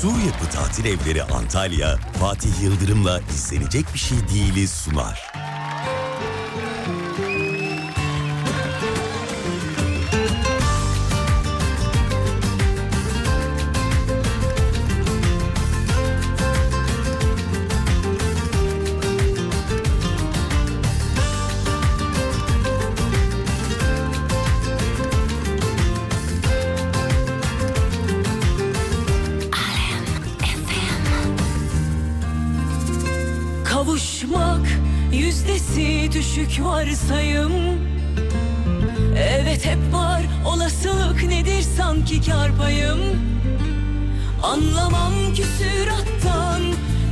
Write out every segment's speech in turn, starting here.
Sur Yapı Tatil Evleri Antalya, Fatih Yıldırım'la izlenecek bir şey değiliz sunar. Varsayım. Evet hep var. Olasılık nedir sanki kar payım? Anlamam küsürattan.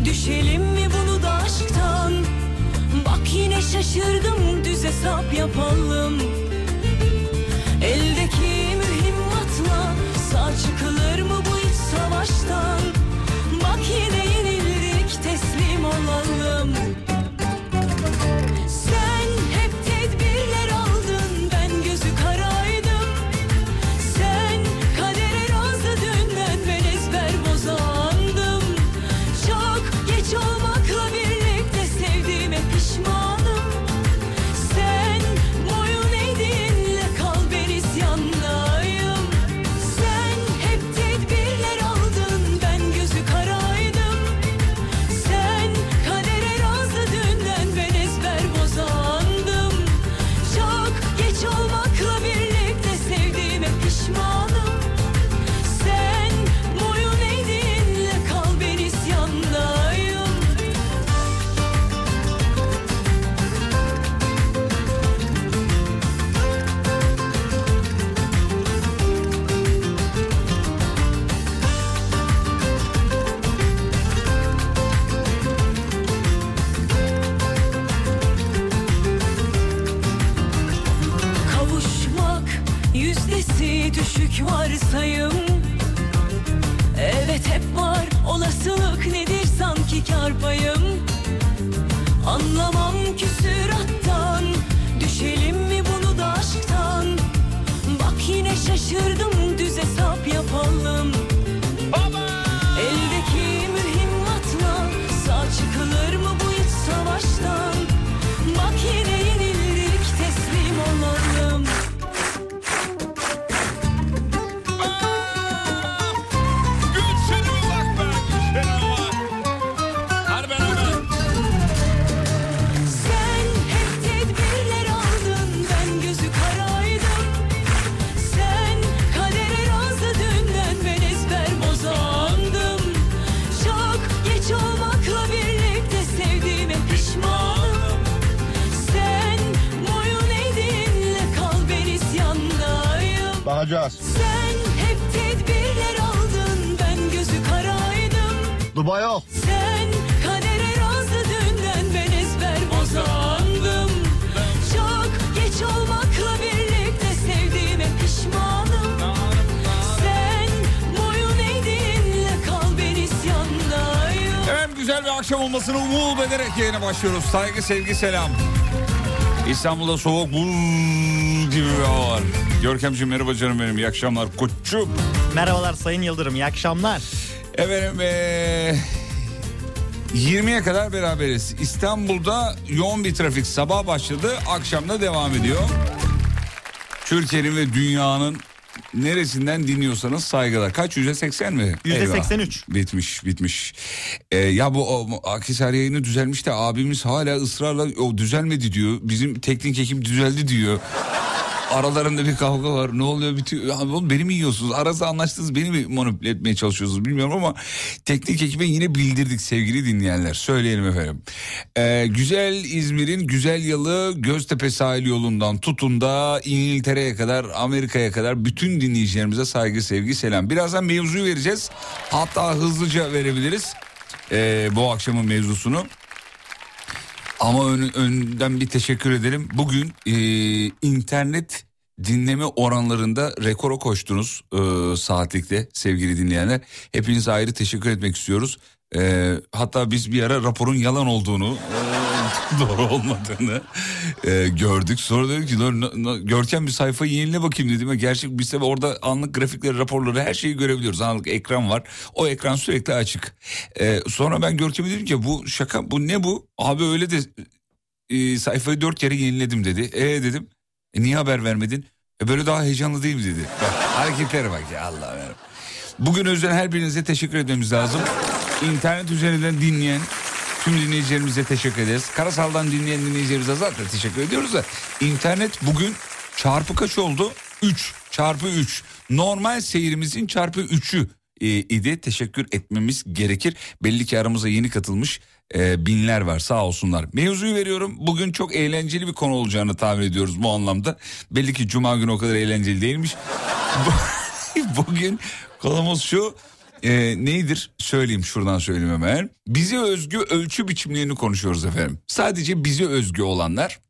Düşelim mi bunu da aşktan? Bak yine şaşırdım düz hesap yapalım başlıyoruz. Saygı, sevgi, selam. İstanbul'da soğuk buz gibi bir hava var. Görkemciğim merhaba canım benim. İyi akşamlar koçum. Merhabalar Sayın Yıldırım, iyi akşamlar. Efendim ee, 20'ye kadar beraberiz. İstanbul'da yoğun bir trafik sabah başladı. Akşamda devam ediyor. Türkiye'nin ve dünyanın neresinden dinliyorsanız saygılar. Kaç? Yüzde seksen mi? Yüzde seksen üç. Bitmiş bitmiş. Ee, ya bu o, Akhisar yayını düzelmiş de abimiz hala ısrarla o düzelmedi diyor. Bizim teknik ekip düzeldi diyor. Aralarında bir kavga var. Ne oluyor bitiyor. Oğlum beni mi yiyorsunuz? Arası anlaştınız beni mi manipüle etmeye çalışıyorsunuz bilmiyorum ama teknik ekibe yine bildirdik sevgili dinleyenler. Söyleyelim efendim. Ee, güzel İzmir'in güzel yalı Göztepe sahil yolundan tutun da İngiltere'ye kadar Amerika'ya kadar bütün dinleyicilerimize saygı sevgi selam. Birazdan mevzuyu vereceğiz. Hatta hızlıca verebiliriz ee, bu akşamın mevzusunu. Ama ön- önden bir teşekkür edelim. Bugün e, internet dinleme oranlarında rekora koştunuz e, saatlikte sevgili dinleyenler. Hepinize ayrı teşekkür etmek istiyoruz. E, hatta biz bir ara raporun yalan olduğunu, e, doğru olmadığını e, gördük. Sonra dedik ki "Lan, na- na- Görkem bir sayfayı yenile bakayım dedim. Gerçek biz de orada anlık grafikleri, raporları her şeyi görebiliyoruz. Anlık ekran var. O ekran sürekli açık. E, sonra ben Görkem'e dedim ki bu şaka bu ne bu? Abi öyle de e, sayfayı dört kere yeniledim dedi. E dedim. E, niye haber vermedin? E, böyle daha heyecanlı değil mi dedi. Bak, hareketlere bak ya Allah ver. Bugün özel her birinize teşekkür etmemiz lazım. İnternet üzerinden dinleyen tüm dinleyicilerimize teşekkür ederiz. Karasal'dan dinleyen dinleyicilerimize zaten teşekkür ediyoruz da internet bugün çarpı kaç oldu? 3 çarpı 3. Normal seyrimizin çarpı 3'ü e, idi. Teşekkür etmemiz gerekir. Belli ki aramıza yeni katılmış e, binler var sağ olsunlar. Mevzuyu veriyorum. Bugün çok eğlenceli bir konu olacağını tahmin ediyoruz bu anlamda. Belli ki cuma günü o kadar eğlenceli değilmiş. Bu- Bugün konumuz şu. e, neydir? Söyleyeyim şuradan söyleyeyim hemen. Bize özgü ölçü biçimlerini konuşuyoruz efendim. Sadece bize özgü olanlar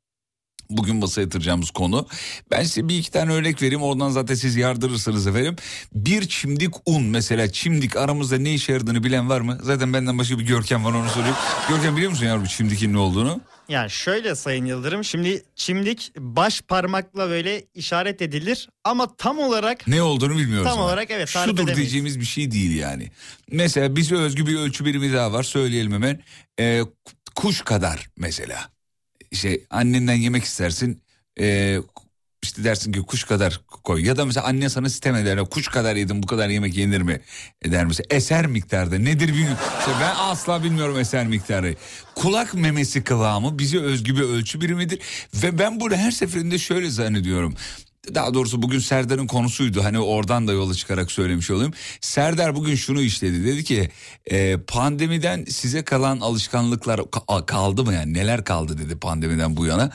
bugün masaya yatıracağımız konu. Ben size bir iki tane örnek vereyim oradan zaten siz yardırırsınız efendim. Bir çimdik un mesela çimdik aramızda ne işe yaradığını bilen var mı? Zaten benden başka bir Görkem var onu soruyorum. Görkem biliyor musun yavrum çimdikin ne olduğunu? Yani şöyle Sayın Yıldırım şimdi çimdik baş parmakla böyle işaret edilir ama tam olarak Ne olduğunu bilmiyoruz. Tam ama. olarak evet, tarif Şudur edemeyiz. diyeceğimiz bir şey değil yani. Mesela bize özgü bir ölçü birimi daha var söyleyelim hemen. Ee, kuş kadar mesela. İşte annenden yemek istersin. Ee, işte dersin ki kuş kadar koy. Ya da mesela anne sana sitem eder. Kuş kadar yedim bu kadar yemek yenir mi? Eder mesela. Eser miktarda nedir. İşte ben asla bilmiyorum eser miktarı. Kulak memesi kıvamı bize özgü bir ölçü birimidir. Ve ben bunu her seferinde şöyle zannediyorum. Daha doğrusu bugün Serdar'ın konusuydu. Hani oradan da yola çıkarak söylemiş olayım. Serdar bugün şunu işledi. Dedi ki e, pandemiden size kalan alışkanlıklar ka- kaldı mı yani? Neler kaldı dedi pandemiden bu yana.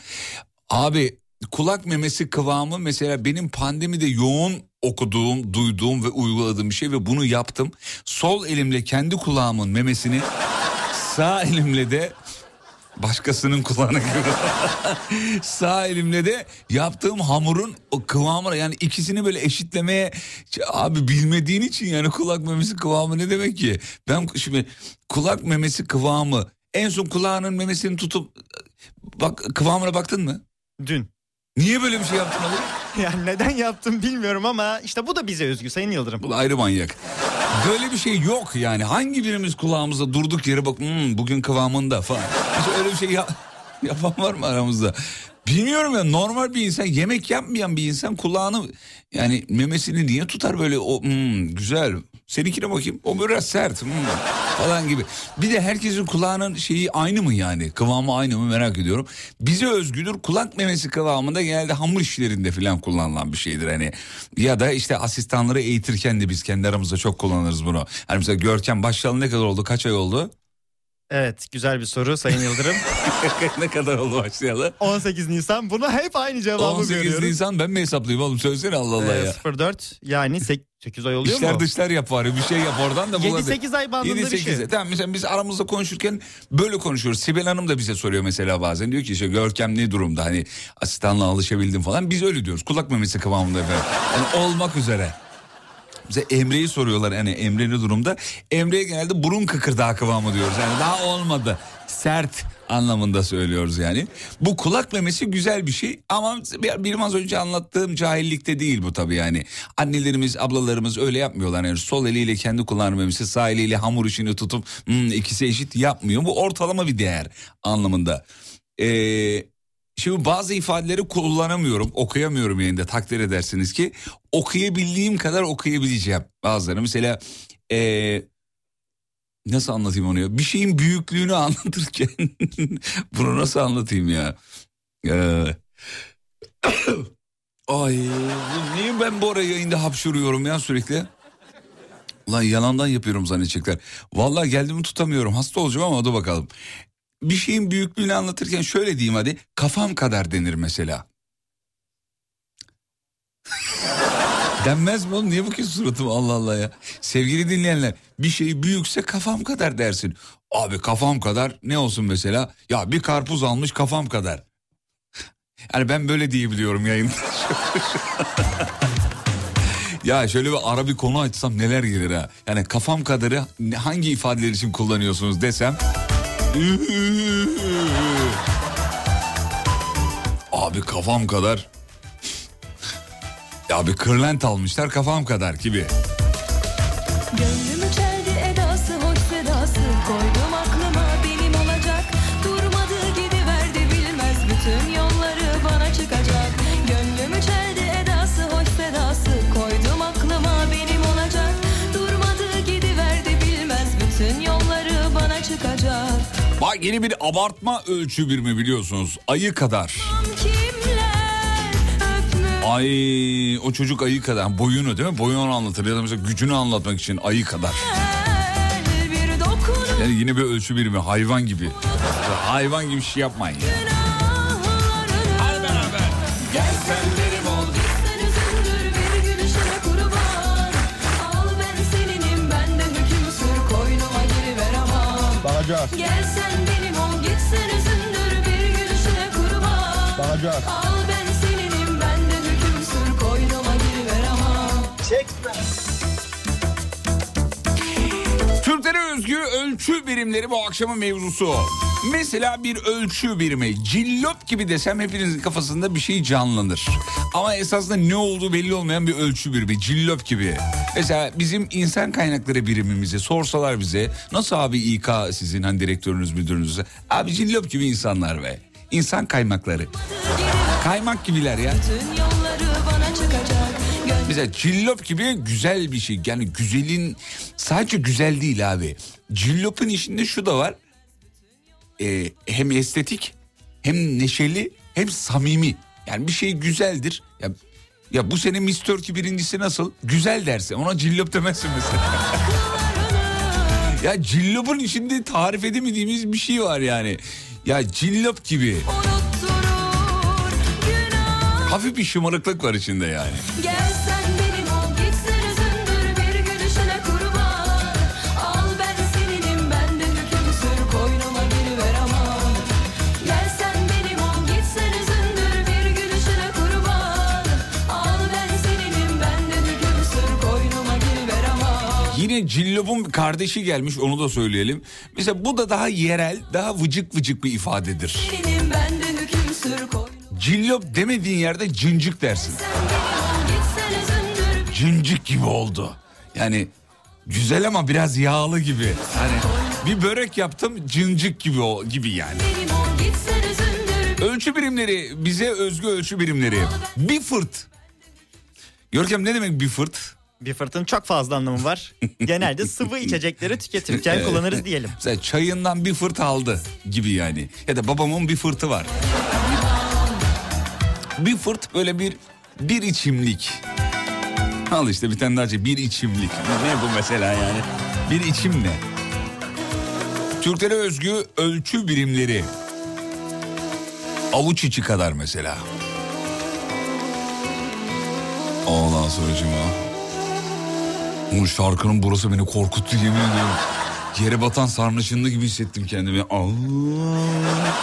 Abi kulak memesi kıvamı mesela benim pandemide yoğun okuduğum, duyduğum ve uyguladığım bir şey ve bunu yaptım. Sol elimle kendi kulağımın memesini sağ elimle de başkasının kulağına gibi. Sağ elimle de yaptığım hamurun o kıvamına yani ikisini böyle eşitlemeye abi bilmediğin için yani kulak memesi kıvamı ne demek ki? Ben şimdi kulak memesi kıvamı en son kulağının memesini tutup bak kıvamına baktın mı? dün. Niye böyle bir şey yaptın oğlum? Yani neden yaptım bilmiyorum ama işte bu da bize özgü Sayın Yıldırım. Bu ayrı manyak. Böyle bir şey yok yani. Hangi birimiz kulağımıza durduk yere bak "Hmm, bugün kıvamında falan. Hiç öyle bir şey ya- yapan var mı aramızda? Bilmiyorum ya normal bir insan yemek yapmayan bir insan kulağını yani memesini niye tutar böyle o "Hmm, güzel seninkine bakayım o biraz sert hmm," falan gibi. Bir de herkesin kulağının şeyi aynı mı yani kıvamı aynı mı merak ediyorum. Bize özgüdür kulak memesi kıvamında genelde hamur işlerinde falan kullanılan bir şeydir hani. Ya da işte asistanları eğitirken de biz kendi aramızda çok kullanırız bunu. Hani mesela Görkem başlayalı ne kadar oldu kaç ay oldu? Evet güzel bir soru Sayın Yıldırım. ne kadar oldu başlayalı? 18 Nisan buna hep aynı cevabı 18 veriyoruz. Nisan ben mi hesaplayayım oğlum söylesene Allah Allah Ee, ya. 04 yani 8 ay oluyor İşler mu? dışlar yap bari bir şey yap oradan da bul hadi. 7-8 ay bandında 7 bir şey. 8 Tamam mesela biz aramızda konuşurken böyle konuşuyoruz. Sibel Hanım da bize soruyor mesela bazen. Diyor ki işte Görkem ne durumda hani asistanla alışabildim falan. Biz öyle diyoruz. Kulak memesi kıvamında efendim. Yani olmak üzere. Bize Emre'yi soruyorlar yani Emre ne durumda? Emre'ye genelde burun kıkırdağı kıvamı diyoruz. Yani daha olmadı. Sert anlamında söylüyoruz yani. Bu kulak memesi güzel bir şey ama benim az önce anlattığım cahillikte değil bu tabii yani. Annelerimiz, ablalarımız öyle yapmıyorlar. Yani sol eliyle kendi kulağını memesi, sağ eliyle hamur işini tutup "Hmm, ikisi eşit yapmıyor. Bu ortalama bir değer anlamında. Ee, Şimdi bazı ifadeleri kullanamıyorum, okuyamıyorum yayında takdir edersiniz ki. Okuyabildiğim kadar okuyabileceğim bazıları. Mesela ee, nasıl anlatayım onu ya? Bir şeyin büyüklüğünü anlatırken bunu nasıl anlatayım ya? Ee, ay niye ben bu ara yayında hapşuruyorum ya sürekli? Ulan yalandan yapıyorum zannedecekler. Vallahi geldiğimi tutamıyorum. Hasta olacağım ama hadi bakalım bir şeyin büyüklüğünü anlatırken şöyle diyeyim hadi kafam kadar denir mesela. Denmez mi oğlum niye bakıyorsun suratıma Allah Allah ya. Sevgili dinleyenler bir şey büyükse kafam kadar dersin. Abi kafam kadar ne olsun mesela ya bir karpuz almış kafam kadar. Yani ben böyle diyebiliyorum yayında. ya şöyle bir ara bir konu açsam neler gelir ha. Yani kafam kadarı hangi ifadeler için kullanıyorsunuz desem. Abi kafam kadar. Ya bir kırlent almışlar kafam kadar gibi. Gönlümü çeldi edası hoş sedası. Koydum aklıma benim olacak. Durmadı gidiverdi bilmez. Bütün yolları bana çıkacak. Gönlümü çeldi edası hoş sedası. Koydum aklıma benim olacak. Durmadı gidiverdi bilmez. Bütün yolları bana çıkacak. Bak yeni bir abartma ölçü birimi biliyorsunuz. Ayı kadar. Öpmüş Ay o çocuk ayı kadar. Boyunu değil mi? Boyunu anlatır ya da mesela gücünü anlatmak için ayı kadar. Yani yine bir ölçü birimi hayvan gibi. Hayvan gibi şey yapmayın ya. Gel sen benim ol. Sen üzüldür bir gülüşüne kurban Al ben özgü ölçü birimleri bu akşamın mevzusu. Mesela bir ölçü birimi cillop gibi desem hepinizin kafasında bir şey canlanır. Ama esasında ne olduğu belli olmayan bir ölçü birimi cillop gibi. Mesela bizim insan kaynakları birimimizi sorsalar bize nasıl abi İK sizin hani direktörünüz müdürünüz? Abi cillop gibi insanlar be. İnsan kaymakları. Kaymak gibiler ya. Mesela cillop gibi güzel bir şey. Yani güzelin sadece güzel değil abi. Cillop'un içinde şu da var. Ee, hem estetik hem neşeli hem samimi. Yani bir şey güzeldir. Ya, ya bu sene Miss Turkey birincisi nasıl? Güzel dersin. Ona cillop demezsin mesela. ya cillop'un içinde tarif edemediğimiz bir şey var yani. Ya cillop gibi. Hafif bir şımarıklık var içinde yani. Gel Yine Cillop'un kardeşi gelmiş onu da söyleyelim. Mesela bu da daha yerel, daha vıcık vıcık bir ifadedir. Cillop demediğin yerde cıncık dersin. Cıncık gibi oldu. Yani güzel ama biraz yağlı gibi. Hani bir börek yaptım cıncık gibi o gibi yani. Ölçü birimleri bize özgü ölçü birimleri. Bir fırt. Görkem ne demek bir fırt? Bir fırtın çok fazla anlamı var. Genelde sıvı içecekleri tüketirken kullanırız diyelim. Mesela çayından bir fırt aldı gibi yani. Ya da babamın bir fırtı var. Bir fırt böyle bir bir içimlik. Al işte bir tane daha şey bir içimlik. Ne bu mesela yani? Bir içim ne? Türklere özgü ölçü birimleri. Avuç içi kadar mesela. Ondan sonra Bu şarkının burası beni korkuttu yemin ediyorum. Yere batan sarnıçında gibi hissettim kendimi. Allah.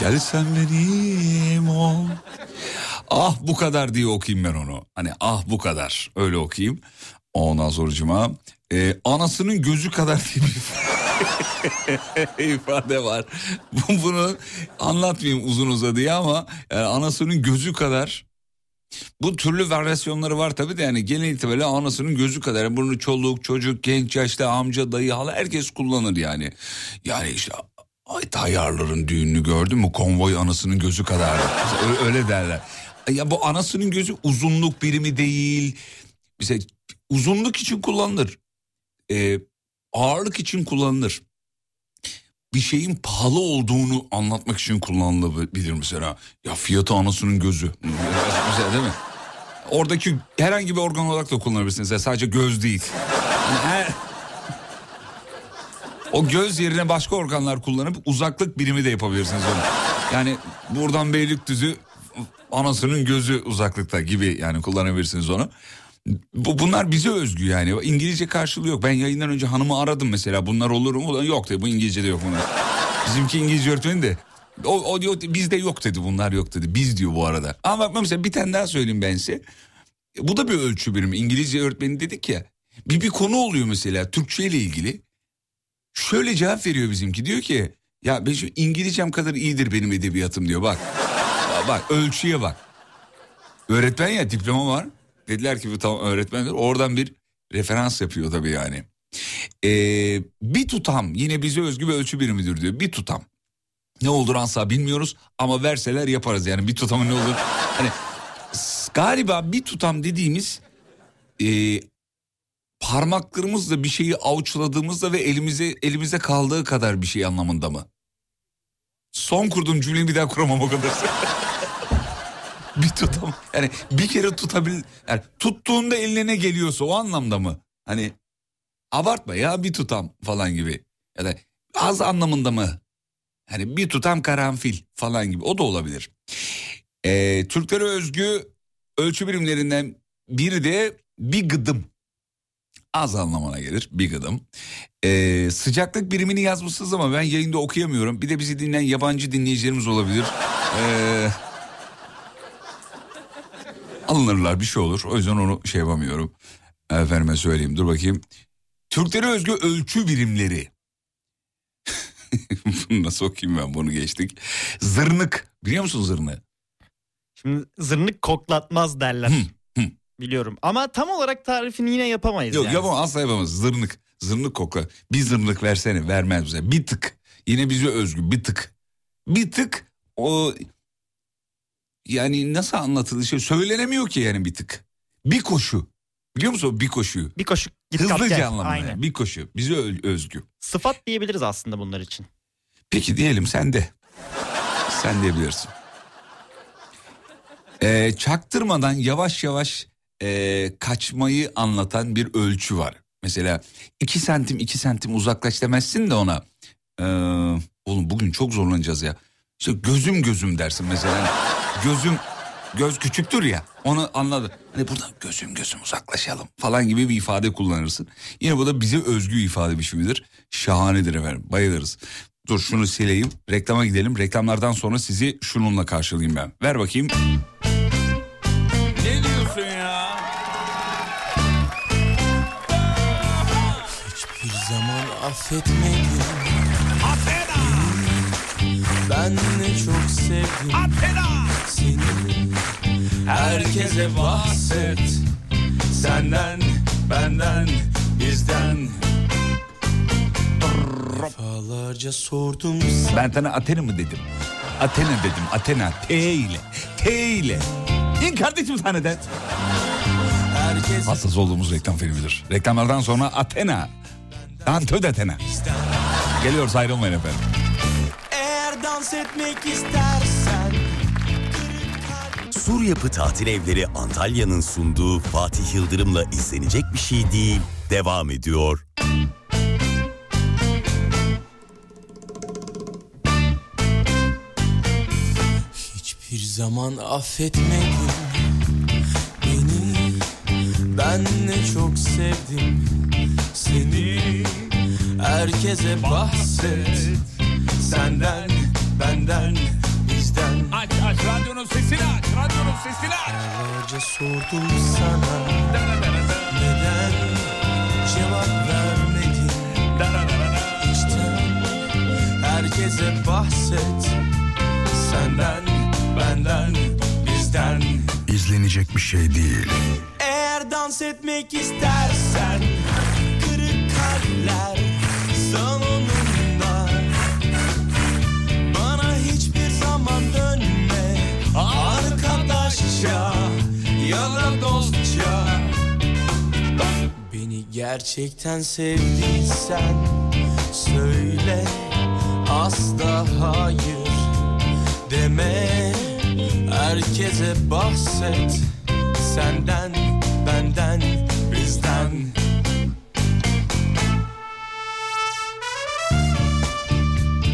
Gel sen benim ol. Ah bu kadar diye okuyayım ben onu. Hani ah bu kadar öyle okuyayım. Ondan sonracıma e, anasının gözü kadar diye bir ifade var. Bu- Bunu anlatmayayım uzun uzadıya ama yani anasının gözü kadar bu türlü varyasyonları var tabii de yani genel itibariyle anasının gözü kadar. Yani Bunu çoluk, çocuk, genç yaşta amca, dayı, hala herkes kullanır yani. Yani işte ay tayyarların düğününü gördün mü konvoy anasının gözü kadar. Öyle derler. Ya bu anasının gözü uzunluk birimi değil. Mesela uzunluk için kullanılır. Ee, ağırlık için kullanılır. Bir şeyin pahalı olduğunu anlatmak için kullanılabilir mesela. Ya fiyatı anasının gözü. Mesela değil mi? Oradaki herhangi bir organ olarak da kullanabilirsiniz. Yani sadece göz değil. Yani her- O göz yerine başka organlar kullanıp uzaklık birimi de yapabilirsiniz onu. Yani buradan Beylikdüzü anasının gözü uzaklıkta gibi yani kullanabilirsiniz onu. Bu, bunlar bize özgü yani. İngilizce karşılığı yok. Ben yayından önce hanımı aradım mesela. Bunlar olur mu? Yok dedi. Bu İngilizce'de yok bunlar. Bizimki İngilizce öğretmeni de O, o diyor bizde yok dedi bunlar yok dedi. Biz diyor bu arada. Ama bak mesela bir tane daha söyleyeyim ben size. Bu da bir ölçü birimi. İngilizce öğretmeni dedik ya. Bir, bir konu oluyor mesela Türkçe ile ilgili. Şöyle cevap veriyor bizimki. Diyor ki ya ben şu İngilizcem kadar iyidir benim edebiyatım diyor bak. Bak ölçüye bak. Öğretmen ya diploma var. Dediler ki bu tamam öğretmendir. Oradan bir referans yapıyor tabii yani. Ee, bir tutam yine bize özgü bir ölçü birimidir diyor. Bir tutam. Ne olur asla bilmiyoruz ama verseler yaparız yani bir tutamın ne olur. Hani galiba bir tutam dediğimiz e, parmaklarımızla bir şeyi avuçladığımızda ve elimize elimize kaldığı kadar bir şey anlamında mı? Son kurduğum cümleyi bir daha kuramam o kadar. bir tutam yani bir kere tutabil yani tuttuğunda eline ne geliyorsa o anlamda mı? Hani abartma ya bir tutam falan gibi ya da az anlamında mı? Hani bir tutam karanfil falan gibi o da olabilir. Ee, Türklere özgü ölçü birimlerinden biri de bir gıdım. Az anlamına gelir bir gıdım. Ee, sıcaklık birimini yazmışsınız ama ben yayında okuyamıyorum. Bir de bizi dinleyen yabancı dinleyicilerimiz olabilir. Ee, alınırlar bir şey olur. O yüzden onu şey yapamıyorum. Efendime söyleyeyim dur bakayım. Türklere özgü ölçü birimleri. Nasıl okuyayım ben bunu geçtik. Zırnık biliyor musun zırnığı? Şimdi zırnık koklatmaz derler. Hı, hı. Biliyorum ama tam olarak tarifini yine yapamayız Yok yani. yapamaz asla yapamaz zırnık. Zırnık kokla. Bir zırnık versene vermez bize. Bir tık. Yine bize özgü bir tık. Bir tık o yani nasıl anlatılır şey söylenemiyor ki yani bir tık. Bir koşu. Biliyor musun bir koşuyu? Bir koşu git Hızlıca anlamına. Yani. Bir koşu. Bize özgü. Sıfat diyebiliriz aslında bunlar için. Peki diyelim sen de. sen diyebilirsin. Ee, çaktırmadan yavaş yavaş ee, kaçmayı anlatan bir ölçü var. Mesela iki santim iki santim uzaklaş demezsin de ona. Ee, oğlum bugün çok zorlanacağız ya. İşte gözüm gözüm dersin mesela. Hani gözüm göz küçüktür ya onu anladı. Hani buradan gözüm gözüm uzaklaşalım falan gibi bir ifade kullanırsın. Yine bu da bize özgü ifade biçimidir. Şahanedir efendim bayılırız. Dur şunu sileyim reklama gidelim. Reklamlardan sonra sizi şununla karşılayayım ben. Ver bakayım. Ne diyorsun ya? Hiçbir zaman affetmedim Ben ne çok sevdim Seni Herkese bahset Senden, benden, bizden Defalarca sordum Ben sana Athena mı dedim? Athena dedim. Athena. T ile. T ile. İn kardeşim sahneden. Herkes Hassas olduğumuz reklam filmidir. Reklamlardan sonra Athena. Dantö de Athena. Geliyoruz ayrılmayın efendim. Dans etmek istersen. Sur Yapı Tatil Evleri Antalya'nın sunduğu Fatih Yıldırım'la izlenecek bir şey değil devam ediyor. Hiçbir zaman affetmedim Beni. Ben ne çok sevdim Seni. Herkese bahset Senden Benden Bizden Aç aç radyonun sesini aç. Radyonun sesini aç. Aylarca sordum sana Neden Cevap vermedin İçten Herkese bahset Senden Benden Bizden İzlenecek bir şey değil. Eğer dans etmek istersen Kırık kalpler salonunda Arkadaşça ya da dostça. Beni gerçekten sevdiysen Söyle asla hayır deme. Herkese bahset Senden, benden,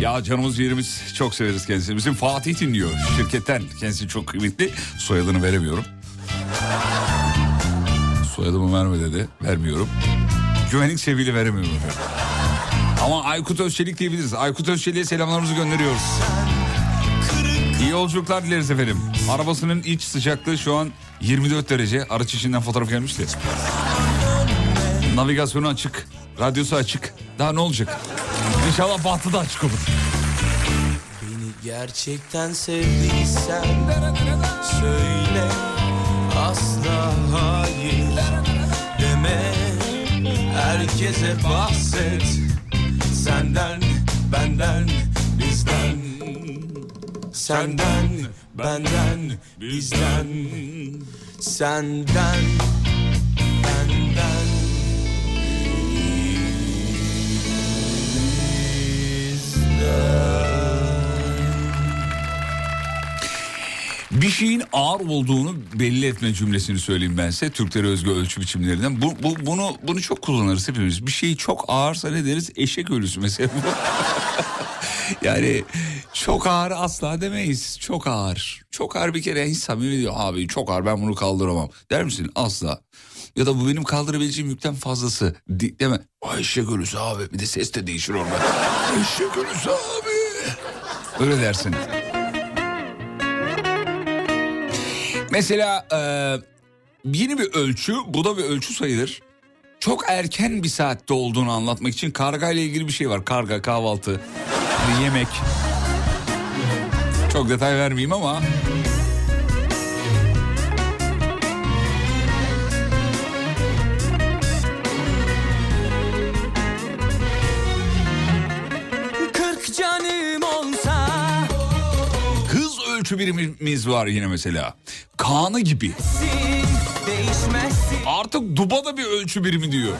Ya canımız yerimiz çok severiz kendisini. Bizim Fatih dinliyor şirketten. Kendisi çok kıymetli. Soyadını veremiyorum. Soyadımı verme dedi. Vermiyorum. Güvenlik sebebiyle veremiyorum efendim. Ama Aykut Özçelik diyebiliriz. Aykut Özçelik'e selamlarımızı gönderiyoruz. yolculuklar dileriz efendim. Arabasının iç sıcaklığı şu an 24 derece. Araç içinden fotoğraf gelmişti. Navigasyonu açık. Radyosu açık. Daha ne olacak? İnşallah bahtı da açık olur. Beni gerçekten sevdiysen söyle asla hayır deme. Herkese bahset senden benden bizden. Senden benden bizden. Senden benden Bir şeyin ağır olduğunu belli etme cümlesini söyleyeyim ben size. Türklere özgü ölçü biçimlerinden. Bu, bu, bunu, bunu çok kullanırız hepimiz. Bir şey çok ağırsa ne deriz? Eşek ölüsü mesela. yani çok ağır asla demeyiz. Çok ağır. Çok ağır bir kere hiç samimi diyor. Abi çok ağır ben bunu kaldıramam. Der misin? Asla. Ya da bu benim kaldırabileceğim yükten fazlası. De, deme. Ay eşek ölüsü abi. Bir de ses de değişir orada. Ölüsü abi. Öyle dersin. Mesela e, yeni bir ölçü, bu da bir ölçü sayılır. Çok erken bir saatte olduğunu anlatmak için karga ile ilgili bir şey var. Karga, kahvaltı, yani yemek. Çok detay vermeyeyim ama... ölçü birimimiz var yine mesela. Kanı gibi. Artık duba da bir ölçü birimi diyor.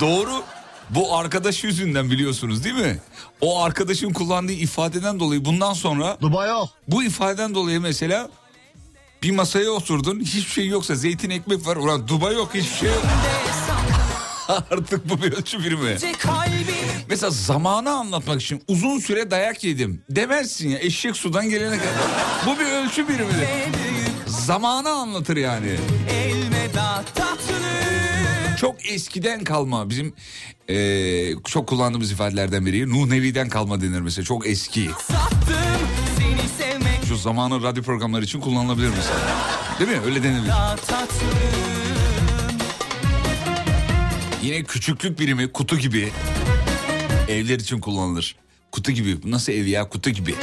Doğru. Bu arkadaş yüzünden biliyorsunuz değil mi? O arkadaşın kullandığı ifadeden dolayı bundan sonra Duba yok. bu ifadeden dolayı mesela bir masaya oturdun hiçbir şey yoksa zeytin ekmek var. Ulan duba yok hiçbir şey yok. Artık bu bir ölçü birimi. kalbim Mesela zamanı anlatmak için uzun süre dayak yedim demezsin ya eşek sudan gelene kadar. Bu bir ölçü birimidir. Zamanı anlatır yani. Çok eskiden kalma bizim eee, çok kullandığımız ifadelerden biri. Nuh Nevi'den kalma denir mesela çok eski. Şu zamanın radyo programları için kullanılabilir mesela. Değil mi? Öyle denilir. Yine küçüklük birimi kutu gibi evler için kullanılır. Kutu gibi. Bu nasıl ev ya? Kutu gibi.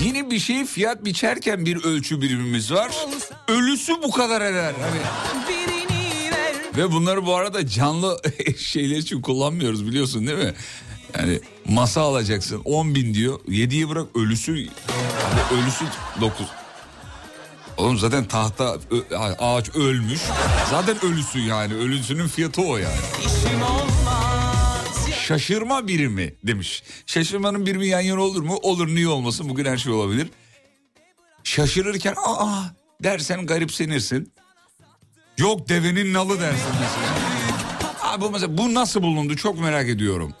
Yine bir şey fiyat biçerken bir ölçü birimimiz var. Ölüsü bu kadar eder. Hani Ve bunları bu arada canlı şeyler için kullanmıyoruz biliyorsun değil mi? Yani masa alacaksın 10 bin diyor. 7'yi bırak ölüsü ölüsü 9. Oğlum zaten tahta ağaç ölmüş. Zaten ölüsü yani. Ölüsünün fiyatı o yani. Şaşırma birimi demiş. Şaşırmanın birimi yan yana olur mu? Olur niye olmasın? Bugün her şey olabilir. Şaşırırken aa dersen garipsenirsin. Yok devenin nalı dersin mesela. Abi mesela bu nasıl bulundu çok merak ediyorum.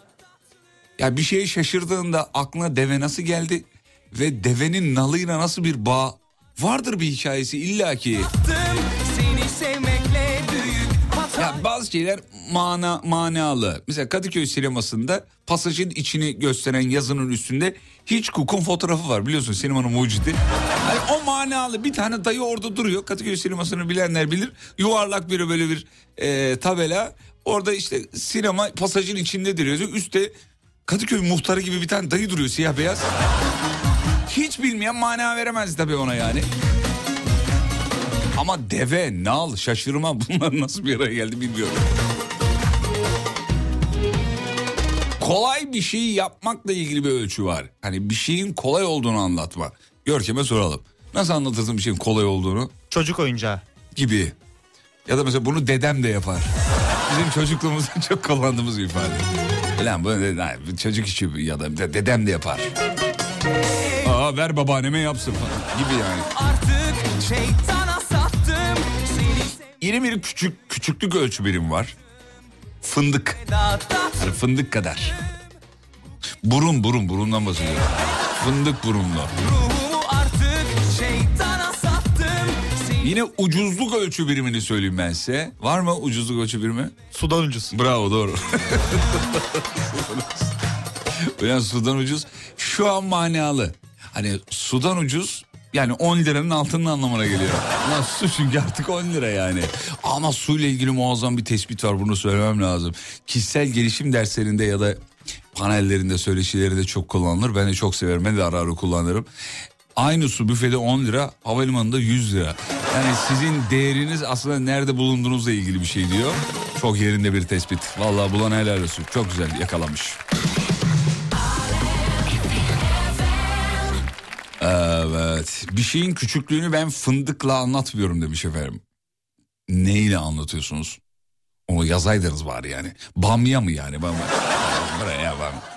Ya bir şeye şaşırdığında aklına deve nasıl geldi ve devenin nalıyla nasıl bir bağ vardır bir hikayesi illaki. Ya bazı şeyler mana manalı. Mesela Kadıköy sinemasında pasajın içini gösteren yazının üstünde hiç kukun fotoğrafı var biliyorsun sinemanın mucidi. Manalı bir tane dayı orada duruyor. Kadıköy sinemasını bilenler bilir. Yuvarlak bir böyle bir e, tabela. Orada işte sinema pasajın içinde duruyor. Üstte Kadıköy muhtarı gibi bir tane dayı duruyor siyah beyaz. Hiç bilmeyen mana veremez tabii ona yani. Ama deve, nal, şaşırma bunlar nasıl bir araya geldi bilmiyorum. Kolay bir şey yapmakla ilgili bir ölçü var. Hani bir şeyin kolay olduğunu anlatma. Görkem'e soralım. Nasıl anlatırsın bir şeyin kolay olduğunu? Çocuk oyuncağı. Gibi. Ya da mesela bunu dedem de yapar. Bizim çocukluğumuzda çok kullandığımız bir ifade. Lan bu çocuk işi ya da de- dedem de yapar. Aa ver babaanneme yapsın falan gibi yani. artık şeytana sattım Yeni bir küçük küçüklük ölçü birim var. Fındık. Yani fındık kadar. Burun burun burundan bahsediyorum. Fındık burunlu. Yine ucuzluk ölçü birimini söyleyeyim ben size. Var mı ucuzluk ölçü birimi? Sudan ucuz. Bravo doğru. Ulan sudan ucuz. Şu an manalı. Hani sudan ucuz yani 10 liranın altının anlamına geliyor. Lan su çünkü artık 10 lira yani. Ama suyla ilgili muazzam bir tespit var bunu söylemem lazım. Kişisel gelişim derslerinde ya da panellerinde söyleşileri de çok kullanılır. Ben de çok severim. Ben de ara ara kullanırım. Aynı su büfede 10 lira, havalimanında 100 lira. Yani sizin değeriniz aslında nerede bulunduğunuzla ilgili bir şey diyor. Çok yerinde bir tespit. Vallahi bulan helal olsun. Çok güzel yakalamış. Evet. Bir şeyin küçüklüğünü ben fındıkla anlatmıyorum demiş efendim. Neyle anlatıyorsunuz? Onu yazaydınız bari yani. Bamya mı yani? Bamya. Buraya bamya.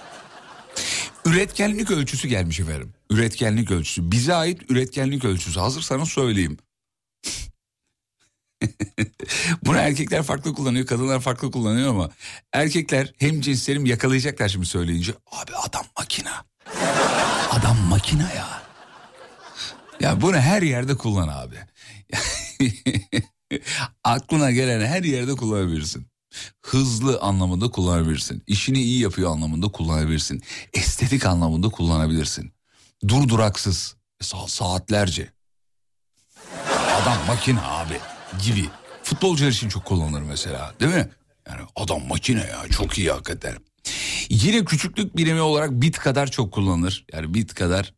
Üretkenlik ölçüsü gelmiş efendim. Üretkenlik ölçüsü. Bize ait üretkenlik ölçüsü. Hazırsanız söyleyeyim. Bunu erkekler farklı kullanıyor, kadınlar farklı kullanıyor ama erkekler hem cinslerim yakalayacaklar şimdi söyleyince. Abi adam makina. Adam makina ya. Ya bunu her yerde kullan abi. Aklına gelen her yerde kullanabilirsin. Hızlı anlamında kullanabilirsin. İşini iyi yapıyor anlamında kullanabilirsin. Estetik anlamında kullanabilirsin. Durduraksız. Sa- saatlerce. Adam makine abi gibi. Futbolcular için çok kullanılır mesela değil mi? Yani adam makine ya çok iyi hakikaten. Yine küçüklük birimi olarak bit kadar çok kullanılır. Yani bit kadar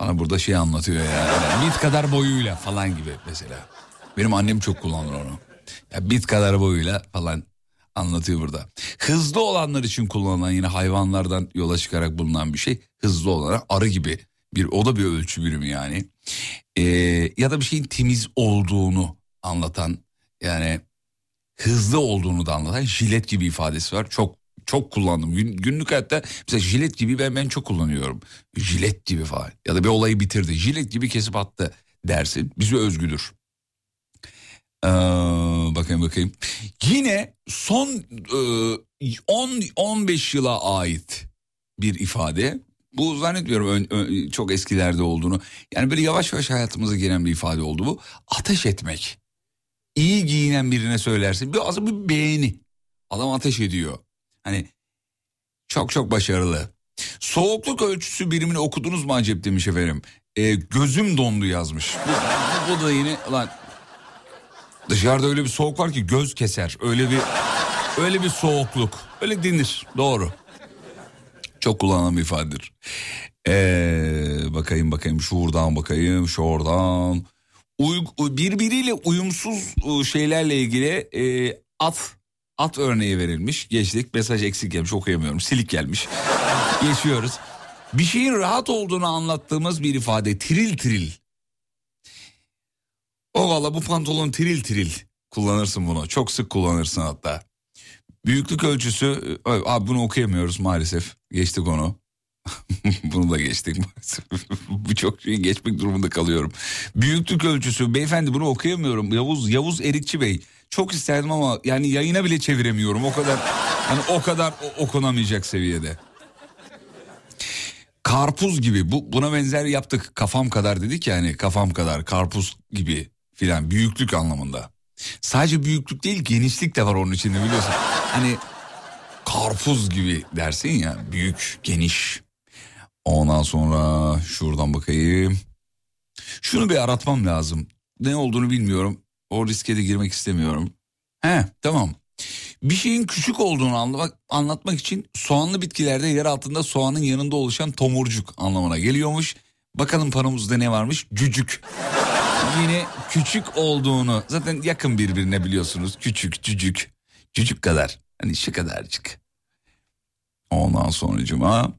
bana burada şey anlatıyor ya. Yani bit kadar boyuyla falan gibi mesela. Benim annem çok kullanır onu. Ya bit kadar boyuyla falan anlatıyor burada. Hızlı olanlar için kullanılan yine hayvanlardan yola çıkarak bulunan bir şey. Hızlı olana arı gibi bir o da bir ölçü birimi yani. Ee, ya da bir şeyin temiz olduğunu anlatan yani hızlı olduğunu da anlatan jilet gibi ifadesi var. Çok çok kullandım. Gün, günlük hayatta mesela jilet gibi ben ben çok kullanıyorum. Jilet gibi falan ya da bir olayı bitirdi. Jilet gibi kesip attı dersin. Bize özgüdür. Ee, bakayım bakayım. Yine son e, 10-15 yıla ait bir ifade. Bu zannetmiyorum ön- ön- çok eskilerde olduğunu. Yani böyle yavaş yavaş hayatımıza giren bir ifade oldu bu. Ateş etmek. İyi giyinen birine söylersin. Bir aslında bir beğeni. Adam ateş ediyor. Hani çok çok başarılı. Soğukluk ölçüsü birimini okudunuz mu acep demiş efendim. Ee, gözüm dondu yazmış. Bu, bu da yine lan dışarıda öyle bir soğuk var ki göz keser. Öyle bir öyle bir soğukluk. Öyle denir. Doğru. Çok kullanılan bir ifadedir. Ee, bakayım bakayım şuradan bakayım şuradan. Uy, birbiriyle uyumsuz e, şeylerle ilgili e, at at örneği verilmiş. Geçtik mesaj eksik gelmiş okuyamıyorum silik gelmiş. Geçiyoruz. Bir şeyin rahat olduğunu anlattığımız bir ifade tiril tiril. O valla bu pantolon tiril tiril kullanırsın bunu. Çok sık kullanırsın hatta. Büyüklük ölçüsü e, abi bunu okuyamıyoruz maalesef. Geçtik onu. bunu da geçtik maalesef. Bu çok şeyi geçmek durumunda kalıyorum. Büyüklük ölçüsü beyefendi bunu okuyamıyorum. Yavuz Yavuz Erikçi Bey. Çok isterdim ama yani yayına bile çeviremiyorum. O kadar hani o kadar okunamayacak seviyede. Karpuz gibi bu buna benzer yaptık. Kafam kadar dedik yani kafam kadar karpuz gibi filan büyüklük anlamında. Sadece büyüklük değil genişlik de var onun içinde biliyorsun. Hani karpuz gibi dersin ya büyük geniş. Ondan sonra şuradan bakayım. Şunu bir aratmam lazım. Ne olduğunu bilmiyorum. O riske de girmek istemiyorum. He tamam. Bir şeyin küçük olduğunu anlamak, anlatmak için soğanlı bitkilerde yer altında soğanın yanında oluşan tomurcuk anlamına geliyormuş. Bakalım paramızda ne varmış? Cücük. Yine küçük olduğunu zaten yakın birbirine biliyorsunuz. Küçük, cücük. Cücük kadar. Hani şu kadarcık. Ondan sonracıma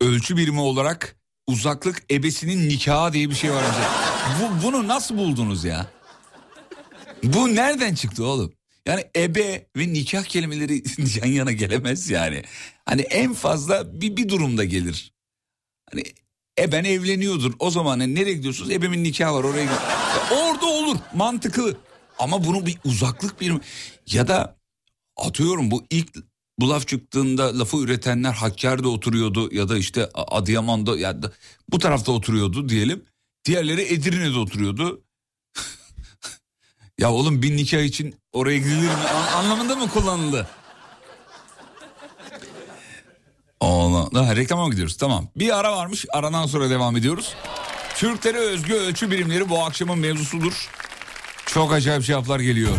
ölçü birimi olarak uzaklık ebesinin nikahı diye bir şey var. Bu, bunu nasıl buldunuz ya? Bu nereden çıktı oğlum? Yani ebe ve nikah kelimeleri yan yana gelemez yani. Hani en fazla bir, bir durumda gelir. Hani eben evleniyordur. O zaman hani nereye gidiyorsunuz? Ebemin nikahı var oraya gidiyor. Orada olur mantıklı. Ama bunu bir uzaklık bir ya da atıyorum bu ilk Bu laf çıktığında lafı üretenler Hakkari'de oturuyordu ya da işte Adıyaman'da ya da bu tarafta oturuyordu diyelim. Diğerleri Edirne'de oturuyordu. ya oğlum bir nikah için oraya gidilir mi? An- anlamında mı kullanıldı? Allah. Ha, reklama mı gidiyoruz? Tamam. Bir ara varmış. Aradan sonra devam ediyoruz. Türklere özgü ölçü birimleri bu akşamın mevzusudur. Çok acayip cevaplar geliyor.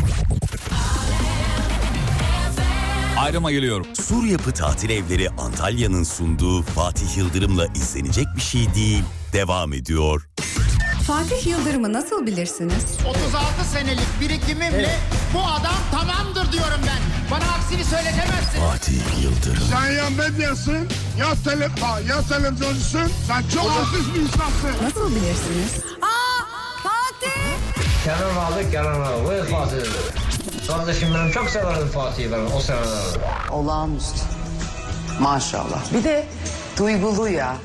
Ayrıma geliyorum. Sur Yapı Tatil Evleri Antalya'nın sunduğu Fatih Yıldırım'la izlenecek bir şey değil. Devam ediyor. Fatih Yıldırım'ı nasıl bilirsiniz? 36 senelik birikimimle bu adam tamamdır diyorum ben. Bana aksini söyletemezsin. Fatih Yıldırım. Sen ya medyasın, ya, tele, ya televizyoncusun. Sen çok hafif bir insansın. Nasıl bilirsiniz? Kenan abi Kenan abi. Buyur Fatih. Kardeşim benim çok severdim Fatih'i ben o seneler. Olağanüstü. Maşallah. Bir de duygulu ya.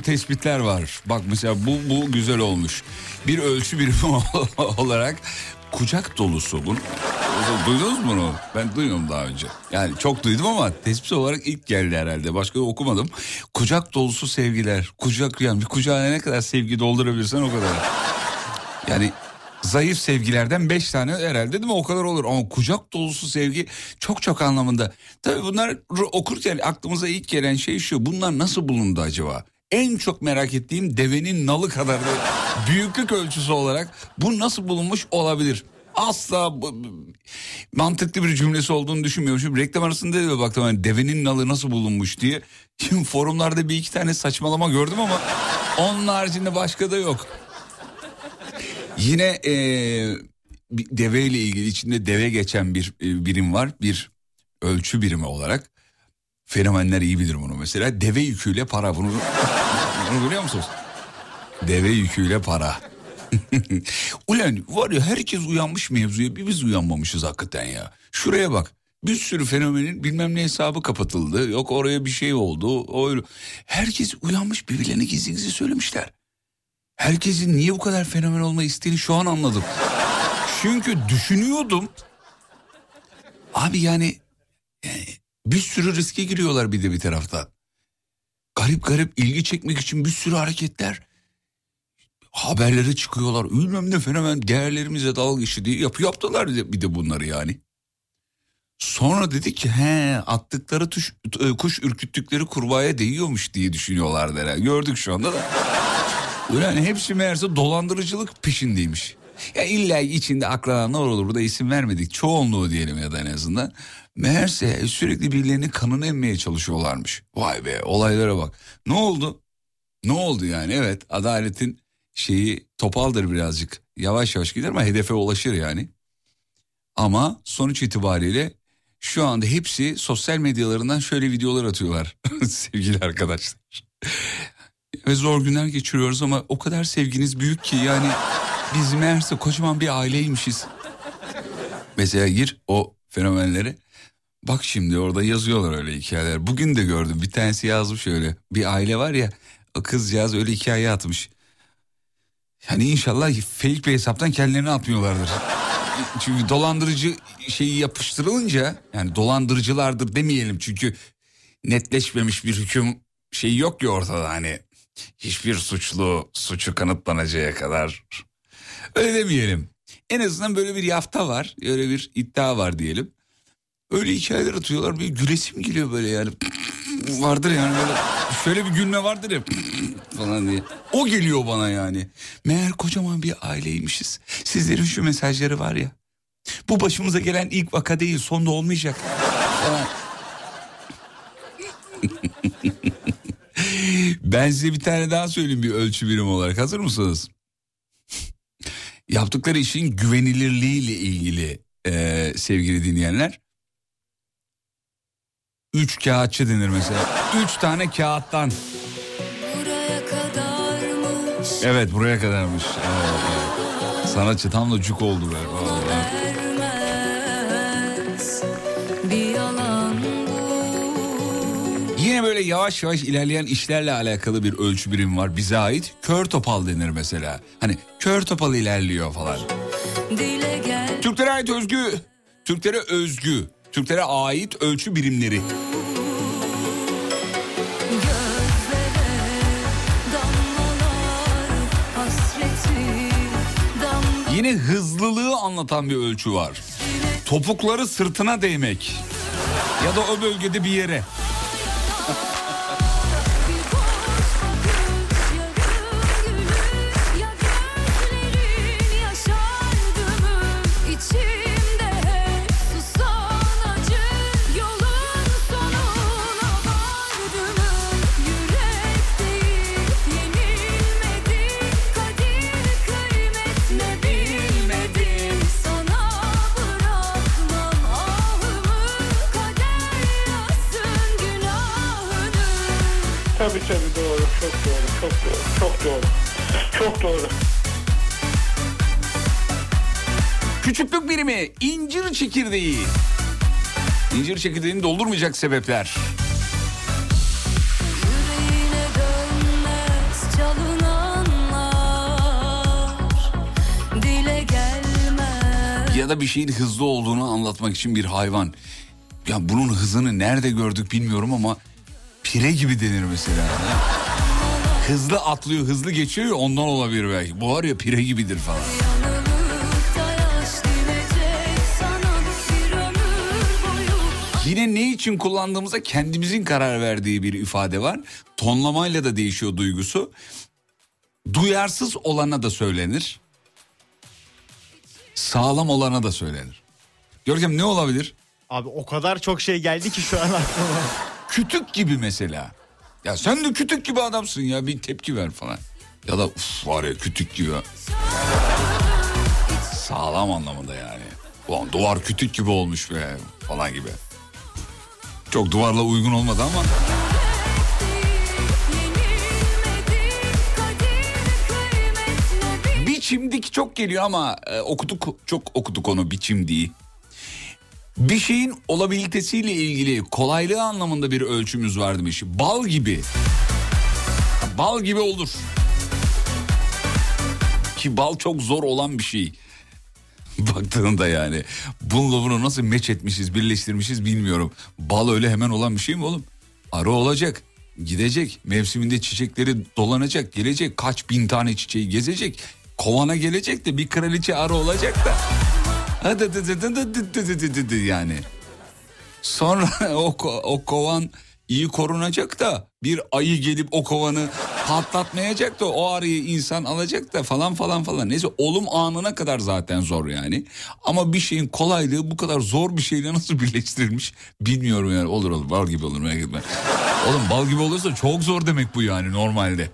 Tespitler var. Bak mesela bu bu güzel olmuş. Bir ölçü birimi olarak kucak dolusu. Bunu, duydunuz mu bunu? Ben duymadım daha önce. Yani çok duydum ama tespit olarak ilk geldi herhalde. Başka okumadım. Kucak dolusu sevgiler. Kucak yani bir kucağına ne kadar sevgi doldurabilirsen o kadar. Yani zayıf sevgilerden beş tane herhalde değil mi o kadar olur ama kucak dolusu sevgi çok çok anlamında. Tabii bunlar okurken aklımıza ilk gelen şey şu bunlar nasıl bulundu acaba? En çok merak ettiğim devenin nalı kadar da büyüklük ölçüsü olarak bu nasıl bulunmuş olabilir? Asla mantıklı bir cümlesi olduğunu düşünmüyorum. Şimdi reklam arasında diyor baktım hani devenin nalı nasıl bulunmuş diye. Şimdi forumlarda bir iki tane saçmalama gördüm ama onun haricinde başka da yok. Yine eee bir deve ile ilgili içinde deve geçen bir e, birim var. Bir ölçü birimi olarak. Fenomenler iyi bilir bunu mesela. Deve yüküyle para. Bunu, bunu biliyor musunuz? Deve yüküyle para. Ulan var ya herkes uyanmış mevzuya bir biz uyanmamışız hakikaten ya. Şuraya bak bir sürü fenomenin bilmem ne hesabı kapatıldı. Yok oraya bir şey oldu. Öyle. Herkes uyanmış birbirlerine gizli gizli söylemişler. Herkesin niye bu kadar fenomen olma isteğini şu an anladım. Çünkü düşünüyordum. Abi yani, yani bir sürü riske giriyorlar bir de bir taraftan. Garip garip ilgi çekmek için bir sürü hareketler. Haberlere çıkıyorlar. Bilmem ne fenomen değerlerimize dalga geçti diye yap, yaptılar bir de bunları yani. Sonra dedik ki he attıkları tuş, e, kuş ürküttükleri kurbağaya değiyormuş diye düşünüyorlardı herhalde. Gördük şu anda da. Yani hepsi meğerse dolandırıcılık peşindeymiş. Ya illa içinde akrabalar olur burada isim vermedik. Çoğunluğu diyelim ya da en azından. Meğerse sürekli birilerinin kanını emmeye çalışıyorlarmış. Vay be olaylara bak. Ne oldu? Ne oldu yani? Evet adaletin şeyi topaldır birazcık. Yavaş yavaş gider ama hedefe ulaşır yani. Ama sonuç itibariyle şu anda hepsi sosyal medyalarından şöyle videolar atıyorlar sevgili arkadaşlar. Ve zor günler geçiriyoruz ama o kadar sevginiz büyük ki yani biz meğerse kocaman bir aileymişiz. Mesela gir o fenomenlere. Bak şimdi orada yazıyorlar öyle hikayeler. Bugün de gördüm bir tanesi yazmış öyle. Bir aile var ya o kızcağız öyle hikaye atmış. Yani inşallah fake bir hesaptan kendilerini atmıyorlardır. Çünkü dolandırıcı şeyi yapıştırılınca yani dolandırıcılardır demeyelim çünkü netleşmemiş bir hüküm şey yok ki ortada hani hiçbir suçlu suçu kanıtlanacağı kadar öyle demeyelim. En azından böyle bir yafta var öyle bir iddia var diyelim. Öyle hikayeler atıyorlar bir gülesim geliyor böyle yani vardır yani böyle şöyle bir gülme vardır ya falan diye. O geliyor bana yani. Meğer kocaman bir aileymişiz. Sizlerin şu mesajları var ya. Bu başımıza gelen ilk vaka değil sonda olmayacak. Falan. ben size bir tane daha söyleyeyim bir ölçü birimi olarak. Hazır mısınız? Yaptıkları işin güvenilirliğiyle ilgili e, sevgili dinleyenler. Üç kağıtçı denir mesela. Üç tane kağıttan. Buraya kadarmış Evet buraya kadarmış. Evet, evet. Sanatçı tam da cuk oldu be. Yine böyle yavaş yavaş ilerleyen işlerle alakalı bir ölçü birimi var. Bize ait kör topal denir mesela. Hani kör topal ilerliyor falan. Türklere ait özgü, Türklere özgü, Türklere ait ölçü birimleri. Yine hızlılığı anlatan bir ölçü var. Topukları sırtına değmek. Ya da o bölgede bir yere. Birimi incir çekirdeği. İncir çekirdeğini doldurmayacak sebepler. Dönmez Ya da bir şeyin hızlı olduğunu anlatmak için bir hayvan. Ya bunun hızını nerede gördük bilmiyorum ama pire gibi denir mesela. Hızlı atlıyor, hızlı geçiyor ya ondan olabilir belki. Bu var ya pire gibidir falan. Yine ne için kullandığımıza kendimizin karar verdiği bir ifade var. Tonlamayla da değişiyor duygusu. Duyarsız olana da söylenir. Sağlam olana da söylenir. Görkem ne olabilir? Abi o kadar çok şey geldi ki şu an aklıma. Kütük gibi mesela. Ya sen de kütük gibi adamsın ya bir tepki ver falan. Ya da uf var ya kütük gibi. Sağlam anlamında yani. Ulan duvar kütük gibi olmuş be falan gibi. Çok duvarla uygun olmadı ama. Biçimdik çok geliyor ama e, okuduk çok okuduk onu biçimdiği. Bir şeyin olabilitesiyle ilgili kolaylığı anlamında bir ölçümüz var demiş. Bal gibi. Bal gibi olur. Ki bal çok zor olan bir şey. Baktığında yani. Bununla bunu nasıl meç etmişiz, birleştirmişiz bilmiyorum. Bal öyle hemen olan bir şey mi oğlum? Arı olacak, gidecek, mevsiminde çiçekleri dolanacak, gelecek, kaç bin tane çiçeği gezecek. Kovana gelecek de bir kraliçe arı olacak da. yani. Sonra o, o kovan iyi korunacak da bir ayı gelip o kovanı patlatmayacak da o arıyı insan alacak da falan falan falan. Neyse olum anına kadar zaten zor yani. Ama bir şeyin kolaylığı bu kadar zor bir şeyle nasıl birleştirilmiş bilmiyorum yani. Olur olur bal gibi olur merak etme. Oğlum bal gibi olursa çok zor demek bu yani normalde.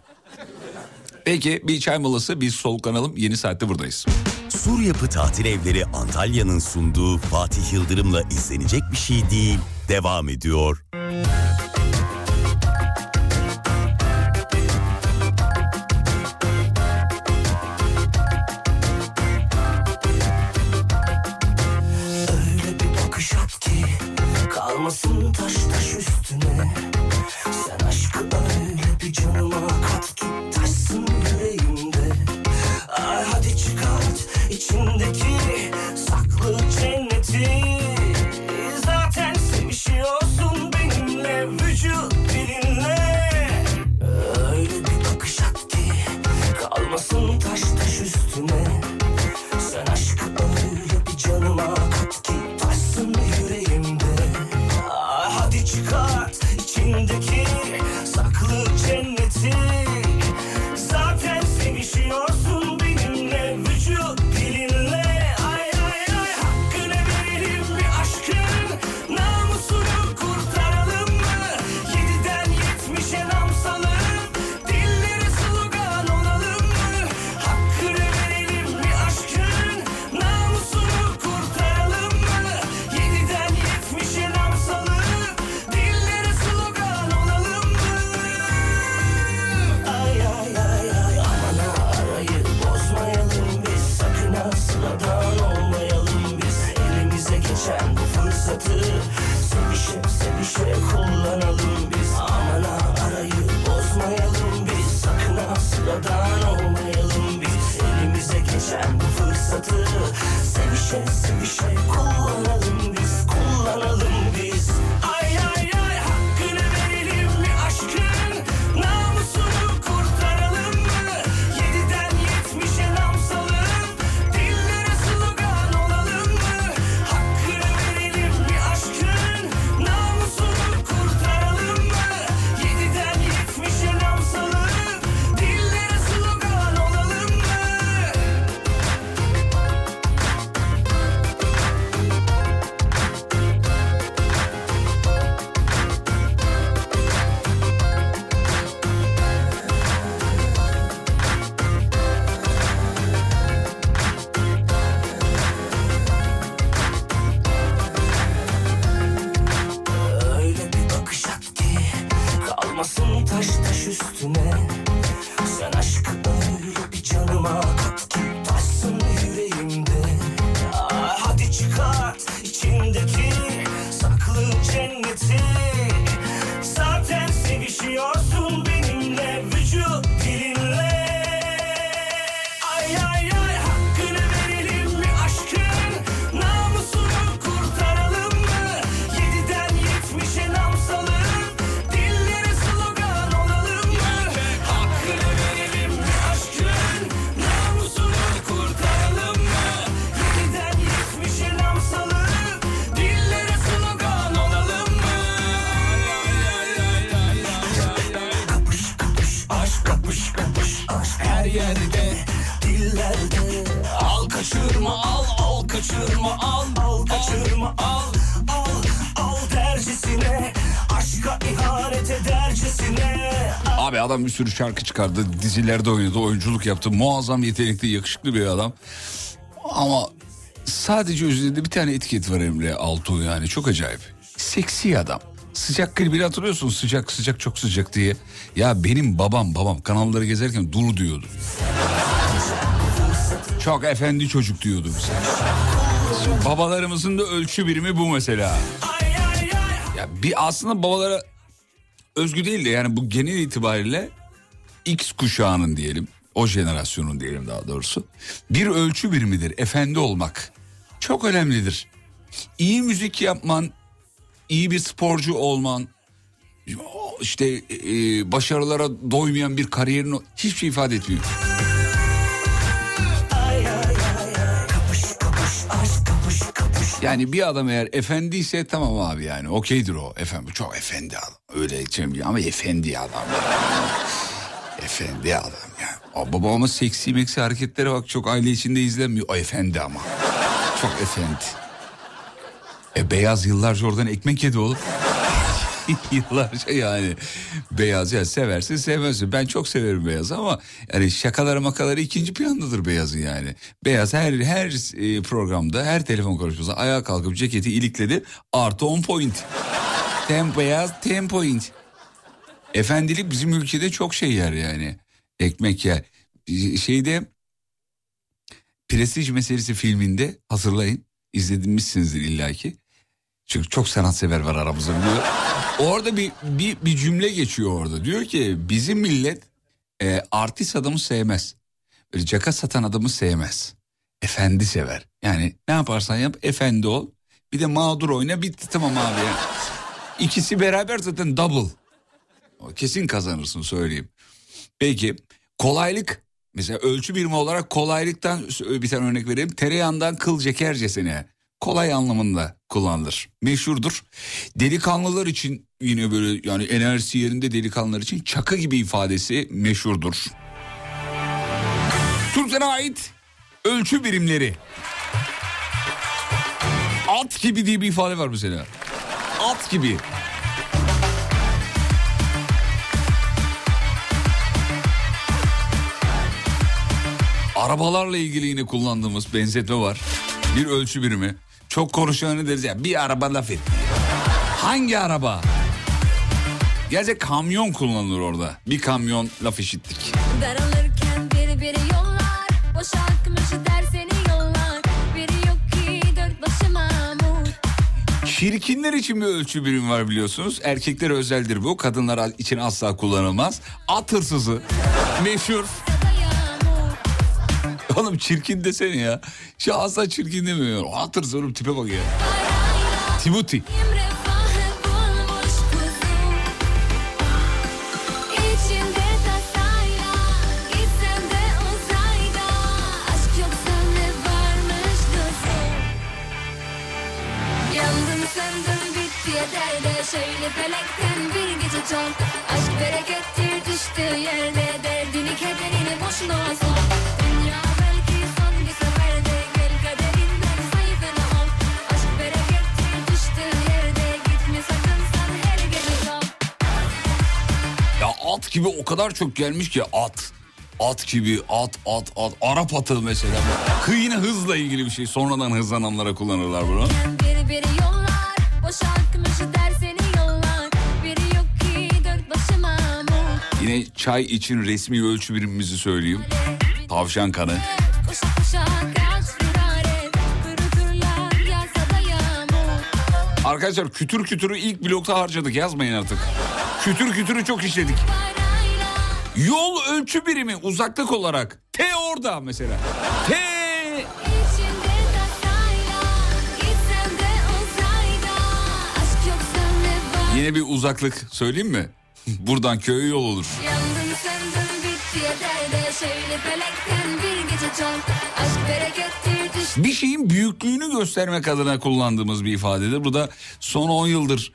Peki bir çay molası biz soluklanalım yeni saatte buradayız. Sur Yapı Tatil Evleri Antalya'nın sunduğu Fatih Yıldırım'la izlenecek bir şey değil. Devam ediyor. Çıkart içindeki saklı cenneti adam bir sürü şarkı çıkardı. Dizilerde oynadı, oyunculuk yaptı. Muazzam yetenekli, yakışıklı bir adam. Ama sadece üzerinde bir tane etiket var Emre Altuğ yani. Çok acayip. Seksi adam. Sıcak klibini hatırlıyorsun sıcak sıcak çok sıcak diye. Ya benim babam babam kanalları gezerken dur diyordu. Çok efendi çocuk diyordu bize. Babalarımızın da ölçü birimi bu mesela. Ya bir aslında babalara özgü değil de yani bu genel itibariyle X kuşağının diyelim o jenerasyonun diyelim daha doğrusu bir ölçü birimidir efendi olmak çok önemlidir. İyi müzik yapman, iyi bir sporcu olman, işte e, başarılara doymayan bir kariyerin hiçbir şey ifade etmiyor. Yani bir adam eğer efendiyse tamam abi yani okeydir o. Efendim çok efendi adam. Öyle için ama efendi adam. Efendi adam yani. O babamın seksi meksi hareketlere bak çok aile içinde izlenmiyor. O efendi ama. Çok efendi. E beyaz yıllarca oradan ekmek yedi oğlum. yıllarca yani. Beyaz ya seversin sevmezsin. Ben çok severim beyaz ama yani şakaları makaları ikinci plandadır beyazın yani. Beyaz her her e, programda her telefon konuşmasında ayağa kalkıp ceketi ilikledi artı 10 point. Tem beyaz 10 point. Efendilik bizim ülkede çok şey yer yani. Ekmek yer. Şeyde Prestij meselesi filminde hazırlayın. İzlemişsinizdir illaki. Çünkü çok sanatsever var aramızda biliyor. Orada bir, bir, bir cümle geçiyor orada. Diyor ki bizim millet e, artist adamı sevmez. Böyle caka satan adamı sevmez. Efendi sever. Yani ne yaparsan yap efendi ol. Bir de mağdur oyna bitti tamam abi ya. İkisi beraber zaten double. Kesin kazanırsın söyleyeyim. Peki kolaylık mesela ölçü birimi olarak kolaylıktan bir tane örnek vereyim. Tereyağından kıl cekercesine kolay anlamında kullanılır. Meşhurdur. Delikanlılar için yine böyle yani enerjisi yerinde delikanlılar için çakı gibi ifadesi meşhurdur. Türklere ait ölçü birimleri. At gibi diye bir ifade var mesela. At gibi. Arabalarla ilgili yine kullandığımız benzetme var. Bir ölçü birimi. Çok konuşanı deriz ya bir araba laf etti. Hangi araba? Gerçi kamyon kullanılır orada. Bir kamyon laf işittik. Daralırken biri biri yollar Boş akmış der seni yollar Biri yok ki dört başıma Çirkinler için bir ölçü birimi var biliyorsunuz. Erkeklere özeldir bu. Kadınlar için asla kullanılmaz. At hırsızı. Meşhur. Oğlum çirkin desene ya. Şu asla çirkin demiyor. At hırsızı oğlum tipe bak ya. De Şöyle felekten bir gece çok Aşk berekettir düştüğü yerde Derdini kederini boşuna sor gibi o kadar çok gelmiş ki at. At gibi at at at. Arap atı mesela. Hı yine hızla ilgili bir şey. Sonradan hızlananlara kullanırlar bunu. Biri biri yollar Yine çay için resmi ölçü birimimizi söyleyeyim. Tavşan kanı. Arkadaşlar kütür kütürü ilk blokta harcadık yazmayın artık. Kütür kütürü çok işledik. Yol ölçü birimi uzaklık olarak. T orada mesela. T. Yine bir uzaklık söyleyeyim mi? Buradan köye yol olur. Yandım söndüm bitti yeter de Şöyle felekten bir gece çok Aşk berekettir düştü Bir şeyin büyüklüğünü göstermek adına kullandığımız bir ifadedir. Bu da son 10 yıldır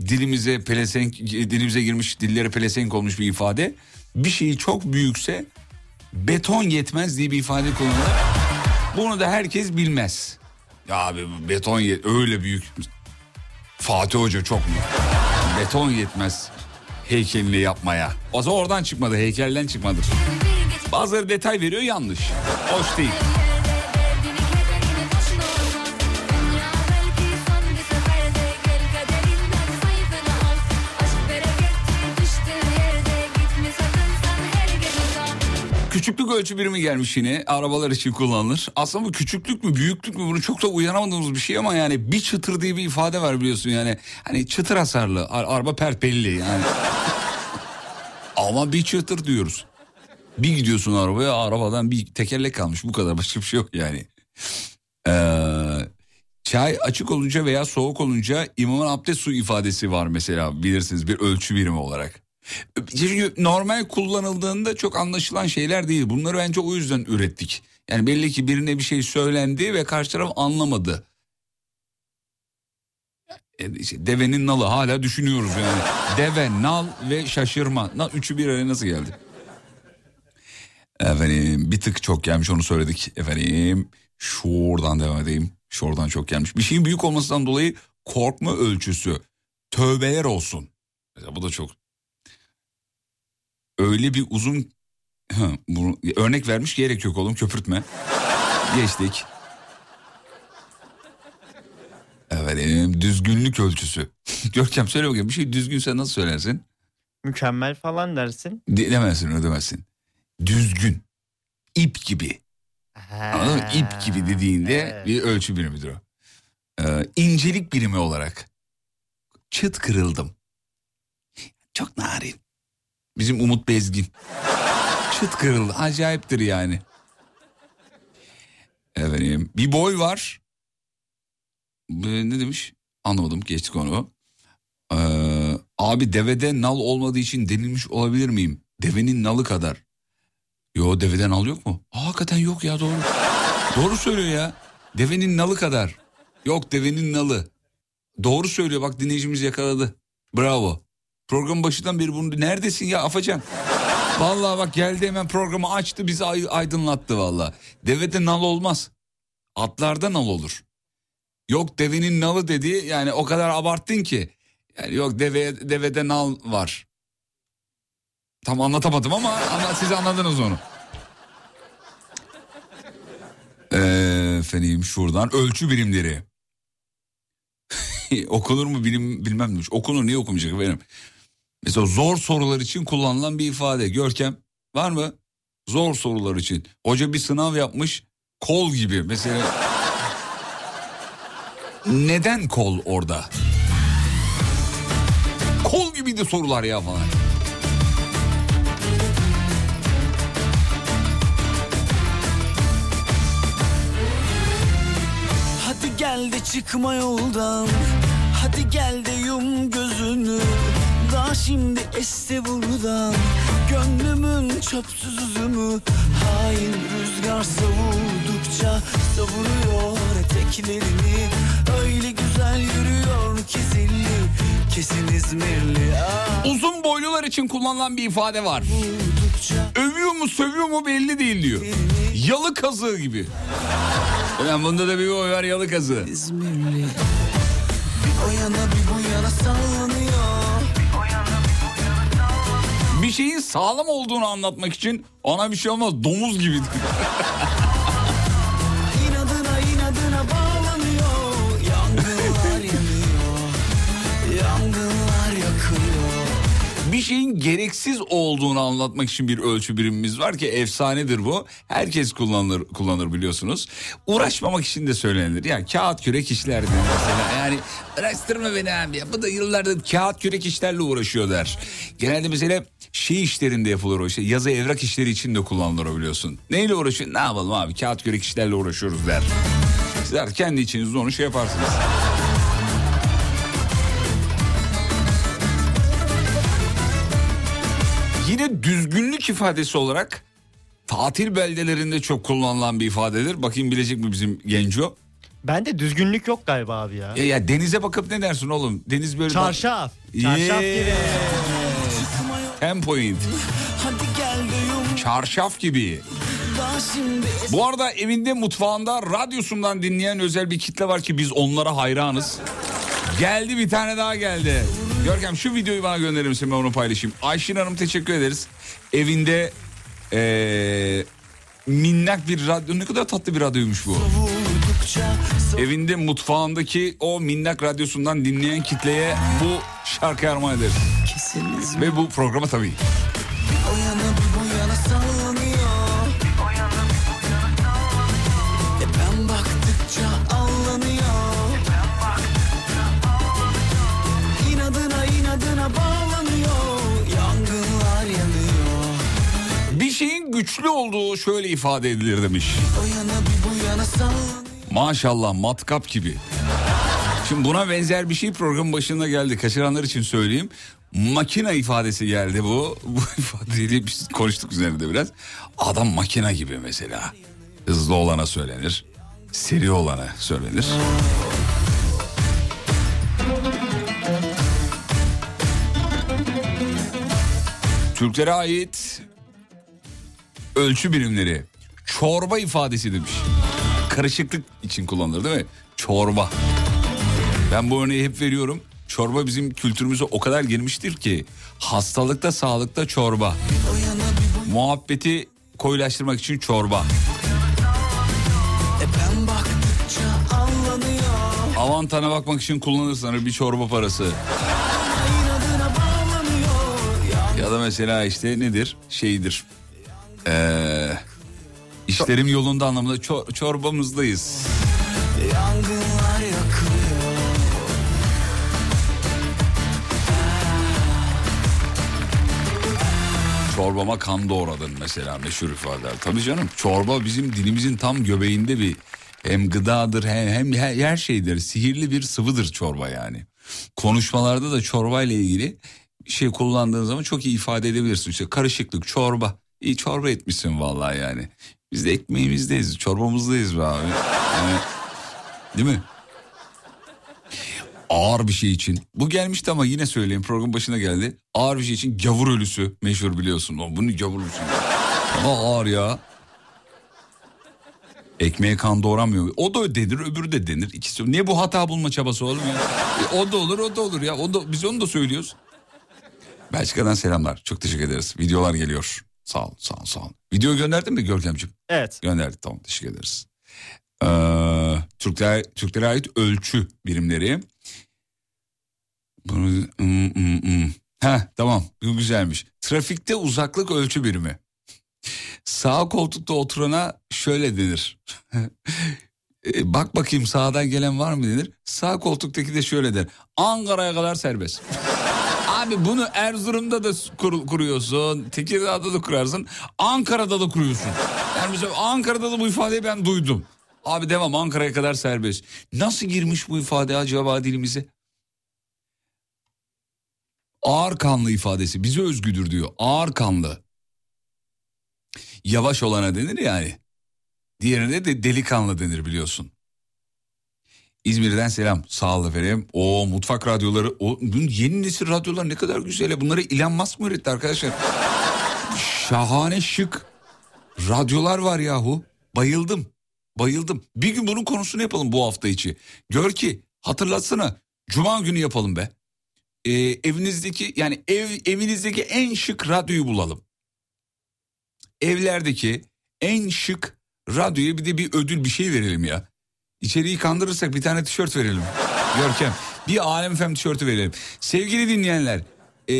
dilimize pelesenk, dilimize girmiş, dillere pelesenk olmuş bir ifade. Bir şeyi çok büyükse beton yetmez diye bir ifade kullanılır. Bunu da herkes bilmez. Ya abi beton yet öyle büyük. Fatih Hoca çok mu? Beton yetmez heykelini yapmaya. O zaman oradan çıkmadı heykelden çıkmadır. Bazıları detay veriyor yanlış. Hoş değil. Küçüklük ölçü birimi gelmiş yine arabalar için kullanılır. Aslında bu küçüklük mü büyüklük mü bunu çok da uyanamadığımız bir şey ama yani bir çıtır diye bir ifade var biliyorsun yani. Hani çıtır hasarlı ar- araba pert belli yani. ama bir çıtır diyoruz. Bir gidiyorsun arabaya arabadan bir tekerlek kalmış bu kadar başka bir şey yok yani. Ee, çay açık olunca veya soğuk olunca imamın abdest su ifadesi var mesela bilirsiniz bir ölçü birimi olarak. Çünkü normal kullanıldığında çok anlaşılan şeyler değil. Bunları bence o yüzden ürettik. Yani belli ki birine bir şey söylendi ve karşı taraf anlamadı. E işte devenin nalı hala düşünüyoruz yani. Deve, nal ve şaşırma. Na, üçü bir araya nasıl geldi? Efendim bir tık çok gelmiş onu söyledik. Efendim şuradan devam edeyim. Şuradan çok gelmiş. Bir şeyin büyük olmasından dolayı korkma ölçüsü. Tövbeler olsun. Mesela bu da çok öyle bir uzun Ha, bunu, örnek vermiş gerek yok oğlum köpürtme. Geçtik. Efendim düzgünlük ölçüsü. Görkem söyle bakayım bir şey düzgünse nasıl söylersin? Mükemmel falan dersin. De- demezsin öyle demezsin. Düzgün. İp gibi. Anladın mı? İp gibi dediğinde evet. bir ölçü birimidir o. Ee, incelik birimi olarak. Çıt kırıldım. Çok narin. Bizim Umut Bezgin. Çıt kırıldı. Acayiptir yani. Efendim bir boy var. Ee, Ne demiş? Anlamadım geçtik onu. Ee, abi devede nal olmadığı için denilmiş olabilir miyim? Devenin nalı kadar. Yo devede nal yok mu? Aa, hakikaten yok ya doğru. doğru söylüyor ya. Devenin nalı kadar. Yok devenin nalı. Doğru söylüyor bak dinleyicimiz yakaladı. Bravo. Program başından beri bunu neredesin ya Afacan? Vallahi bak geldi hemen programı açtı bizi ay- aydınlattı vallahi. Devede nal olmaz. Atlarda nal olur. Yok devenin nalı dedi yani o kadar abarttın ki. Yani yok deve, devede nal var. Tam anlatamadım ama, ama siz anladınız onu. Ee, efendim şuradan ölçü birimleri. Okunur mu bilim, bilmem demiş. Okunur niye okumayacak benim? Mesela zor sorular için kullanılan bir ifade. Görkem var mı? Zor sorular için. Hoca bir sınav yapmış kol gibi mesela. Neden kol orada? Kol gibiydi sorular ya falan. Hadi gel de çıkma yoldan Hadi gel de yum gözünü Şimdi esti buradan Gönlümün çöpsüz üzümü Hain rüzgar savurdukça Savuruyor eteklerini Öyle güzel yürüyor ki zilli Kesin İzmirli ah, Uzun boylular için kullanılan bir ifade var. Övüyor mu sövüyor mu belli değil diyor. Yalı kazığı gibi. Ulan bunda da bir boy var yalı kazığı. İzmirli Bir o yana bir bu yana sallanıyor şeyin sağlam olduğunu anlatmak için ona bir şey olmaz domuz gibi. şeyin gereksiz olduğunu anlatmak için bir ölçü birimimiz var ki efsanedir bu. Herkes kullanır kullanır biliyorsunuz. Uğraşmamak için de söylenir. Ya kağıt kürek işlerdir mesela. Yani araştırma beni abi. Bu da yıllardır kağıt kürek işlerle uğraşıyor der. Genelde mesela şey işlerinde yapılır o işte. Yazı evrak işleri için de kullanılır o biliyorsun. Neyle uğraşıyor? Ne yapalım abi kağıt kürek işlerle uğraşıyoruz der. Sizler kendi içinizde onu şey yaparsınız. Yine düzgünlük ifadesi olarak tatil beldelerinde çok kullanılan bir ifadedir. Bakayım bilecek mi bizim genco? Bende düzgünlük yok galiba abi ya. Ya, ya denize bakıp ne dersin oğlum? Deniz böyle... Çarşaf. Çarşaf gibi. Ten point. De Çarşaf gibi. Bu arada evinde mutfağında radyosundan dinleyen özel bir kitle var ki biz onlara hayranız. Geldi bir tane daha geldi. Görkem şu videoyu bana gönderir misin ben onu paylaşayım. Ayşin Hanım teşekkür ederiz. Evinde eee, minnak bir radyo ne kadar tatlı bir radyoymuş bu. Evinde mutfağındaki o minnak radyosundan dinleyen kitleye bu şarkı armağan ederiz. Ve bu programa tabii. Güçlü olduğu şöyle ifade edilir demiş. Maşallah matkap gibi. Şimdi buna benzer bir şey programın başında geldi. Kaçıranlar için söyleyeyim. Makina ifadesi geldi bu. Bu ifadeyi biz konuştuk üzerinde biraz. Adam makina gibi mesela. Hızlı olana söylenir. Seri olana söylenir. Türklere ait ölçü birimleri. Çorba ifadesi demiş. Karışıklık için kullanılır değil mi? Çorba. Ben bu örneği hep veriyorum. Çorba bizim kültürümüze o kadar girmiştir ki hastalıkta sağlıkta çorba. Muhabbeti koyulaştırmak için çorba. E Avantana bakmak için kullanırsın bir çorba parası. Ya da mesela işte nedir? Şeydir. Ee, işlerim yolunda anlamında çor- çorbamızdayız. Yangınlar Çorbama kan doğradın mesela meşhur ifadeler. Tabii canım çorba bizim dilimizin tam göbeğinde bir hem gıdadır hem, hem her şeydir. Sihirli bir sıvıdır çorba yani. Konuşmalarda da çorba ile ilgili şey kullandığın zaman çok iyi ifade edebilirsin. İşte karışıklık çorba. İyi çorba etmişsin vallahi yani. Biz de ekmeğimizdeyiz, çorbamızdayız be abi. Yani, değil mi? Ağır bir şey için. Bu gelmişti ama yine söyleyeyim program başına geldi. Ağır bir şey için gavur ölüsü meşhur biliyorsun. O Bunu gavur ölüsü. Ama ağır ya. Ekmeğe kan doğramıyor. O da denir öbürü de denir. İkisi. Niye bu hata bulma çabası oğlum ya? E, o da olur o da olur ya. O da, biz onu da söylüyoruz. Belçika'dan selamlar. Çok teşekkür ederiz. Videolar geliyor. Sağ ol sağ ol sağ ol. Video gönderdin mi Görkemciğim? Evet. Gönderdi tamam teşekkür ederiz. Ee, Türkler, Türklere ait ölçü birimleri. Bunu, hmm, hmm, hmm. Heh, tamam bu güzelmiş. Trafikte uzaklık ölçü birimi. Sağ koltukta oturana şöyle denir. E, Bak bakayım sağdan gelen var mı denir. Sağ koltuktaki de şöyle der. Ankara'ya kadar serbest. Abi bunu Erzurum'da da kur- kuruyorsun. Tekirdağ'da da kurarsın. Ankara'da da kuruyorsun. Yani mesela Ankara'da da bu ifadeyi ben duydum. Abi devam Ankara'ya kadar serbest. Nasıl girmiş bu ifade acaba dilimize? Ağır kanlı ifadesi bize özgüdür diyor. Ağır kanlı. Yavaş olana denir yani. Diğerine de delikanlı denir biliyorsun. İzmir'den selam. Sağ olun efendim. O mutfak radyoları. O yeni nesil radyolar ne kadar güzel. Bunları Elon Musk mı üretti arkadaşlar? Şahane şık radyolar var yahu. Bayıldım. Bayıldım. Bir gün bunun konusunu yapalım bu hafta içi. Gör ki hatırlatsana. Cuma günü yapalım be. Ee, evinizdeki yani ev evinizdeki en şık radyoyu bulalım. Evlerdeki en şık radyoya bir de bir ödül bir şey verelim ya. İçeriği kandırırsak bir tane tişört verelim. Görkem. Bir Alem Fem tişörtü verelim. Sevgili dinleyenler. E,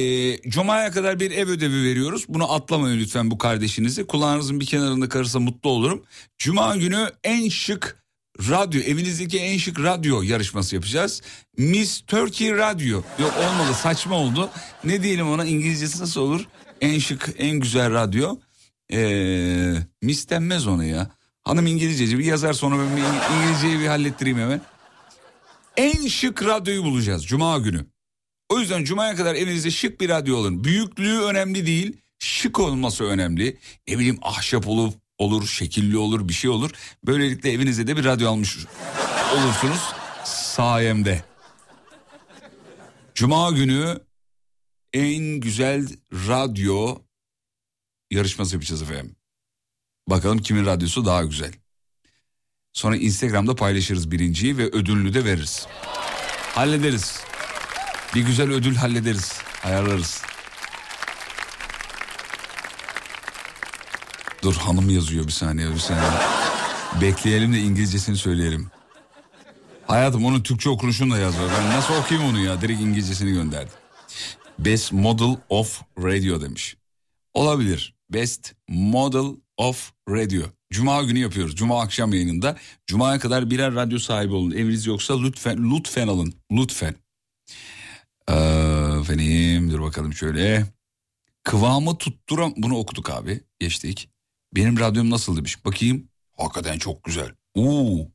Cuma'ya kadar bir ev ödevi veriyoruz. Bunu atlamayın lütfen bu kardeşinizi. Kulağınızın bir kenarında karırsa mutlu olurum. Cuma günü en şık radyo, evinizdeki en şık radyo yarışması yapacağız. Miss Turkey Radyo. Yok olmadı saçma oldu. Ne diyelim ona İngilizcesi nasıl olur? En şık, en güzel radyo. Ee, Miss denmez ona ya. Hanım İngilizceci bir yazar sonra ben bir İng- İngilizceyi bir hallettireyim hemen. En şık radyoyu bulacağız Cuma günü. O yüzden Cuma'ya kadar evinizde şık bir radyo alın. Büyüklüğü önemli değil, şık olması önemli. Ne bileyim ahşap olur, olur, şekilli olur, bir şey olur. Böylelikle evinize de bir radyo almış olursunuz sayemde. Cuma günü en güzel radyo yarışması yapacağız efendim. Bakalım kimin radyosu daha güzel. Sonra Instagram'da paylaşırız birinciyi ve ödülünü de veririz. Hallederiz. Bir güzel ödül hallederiz. Ayarlarız. Dur hanım yazıyor bir saniye bir saniye. Bekleyelim de İngilizcesini söyleyelim. Hayatım onun Türkçe okunuşunu da yazıyor. Ben nasıl okuyayım onu ya? Direkt İngilizcesini gönderdi. Best Model of Radio demiş. Olabilir. Best Model of Radio. Cuma günü yapıyoruz. Cuma akşam yayınında. Cuma'ya kadar birer radyo sahibi olun. Eviniz yoksa lütfen lütfen alın. Lütfen. Ee, efendim dur bakalım şöyle. Kıvamı tutturam... Bunu okuduk abi. Geçtik. Benim radyom nasıl demiş. Bakayım. Hakikaten çok güzel. Oo.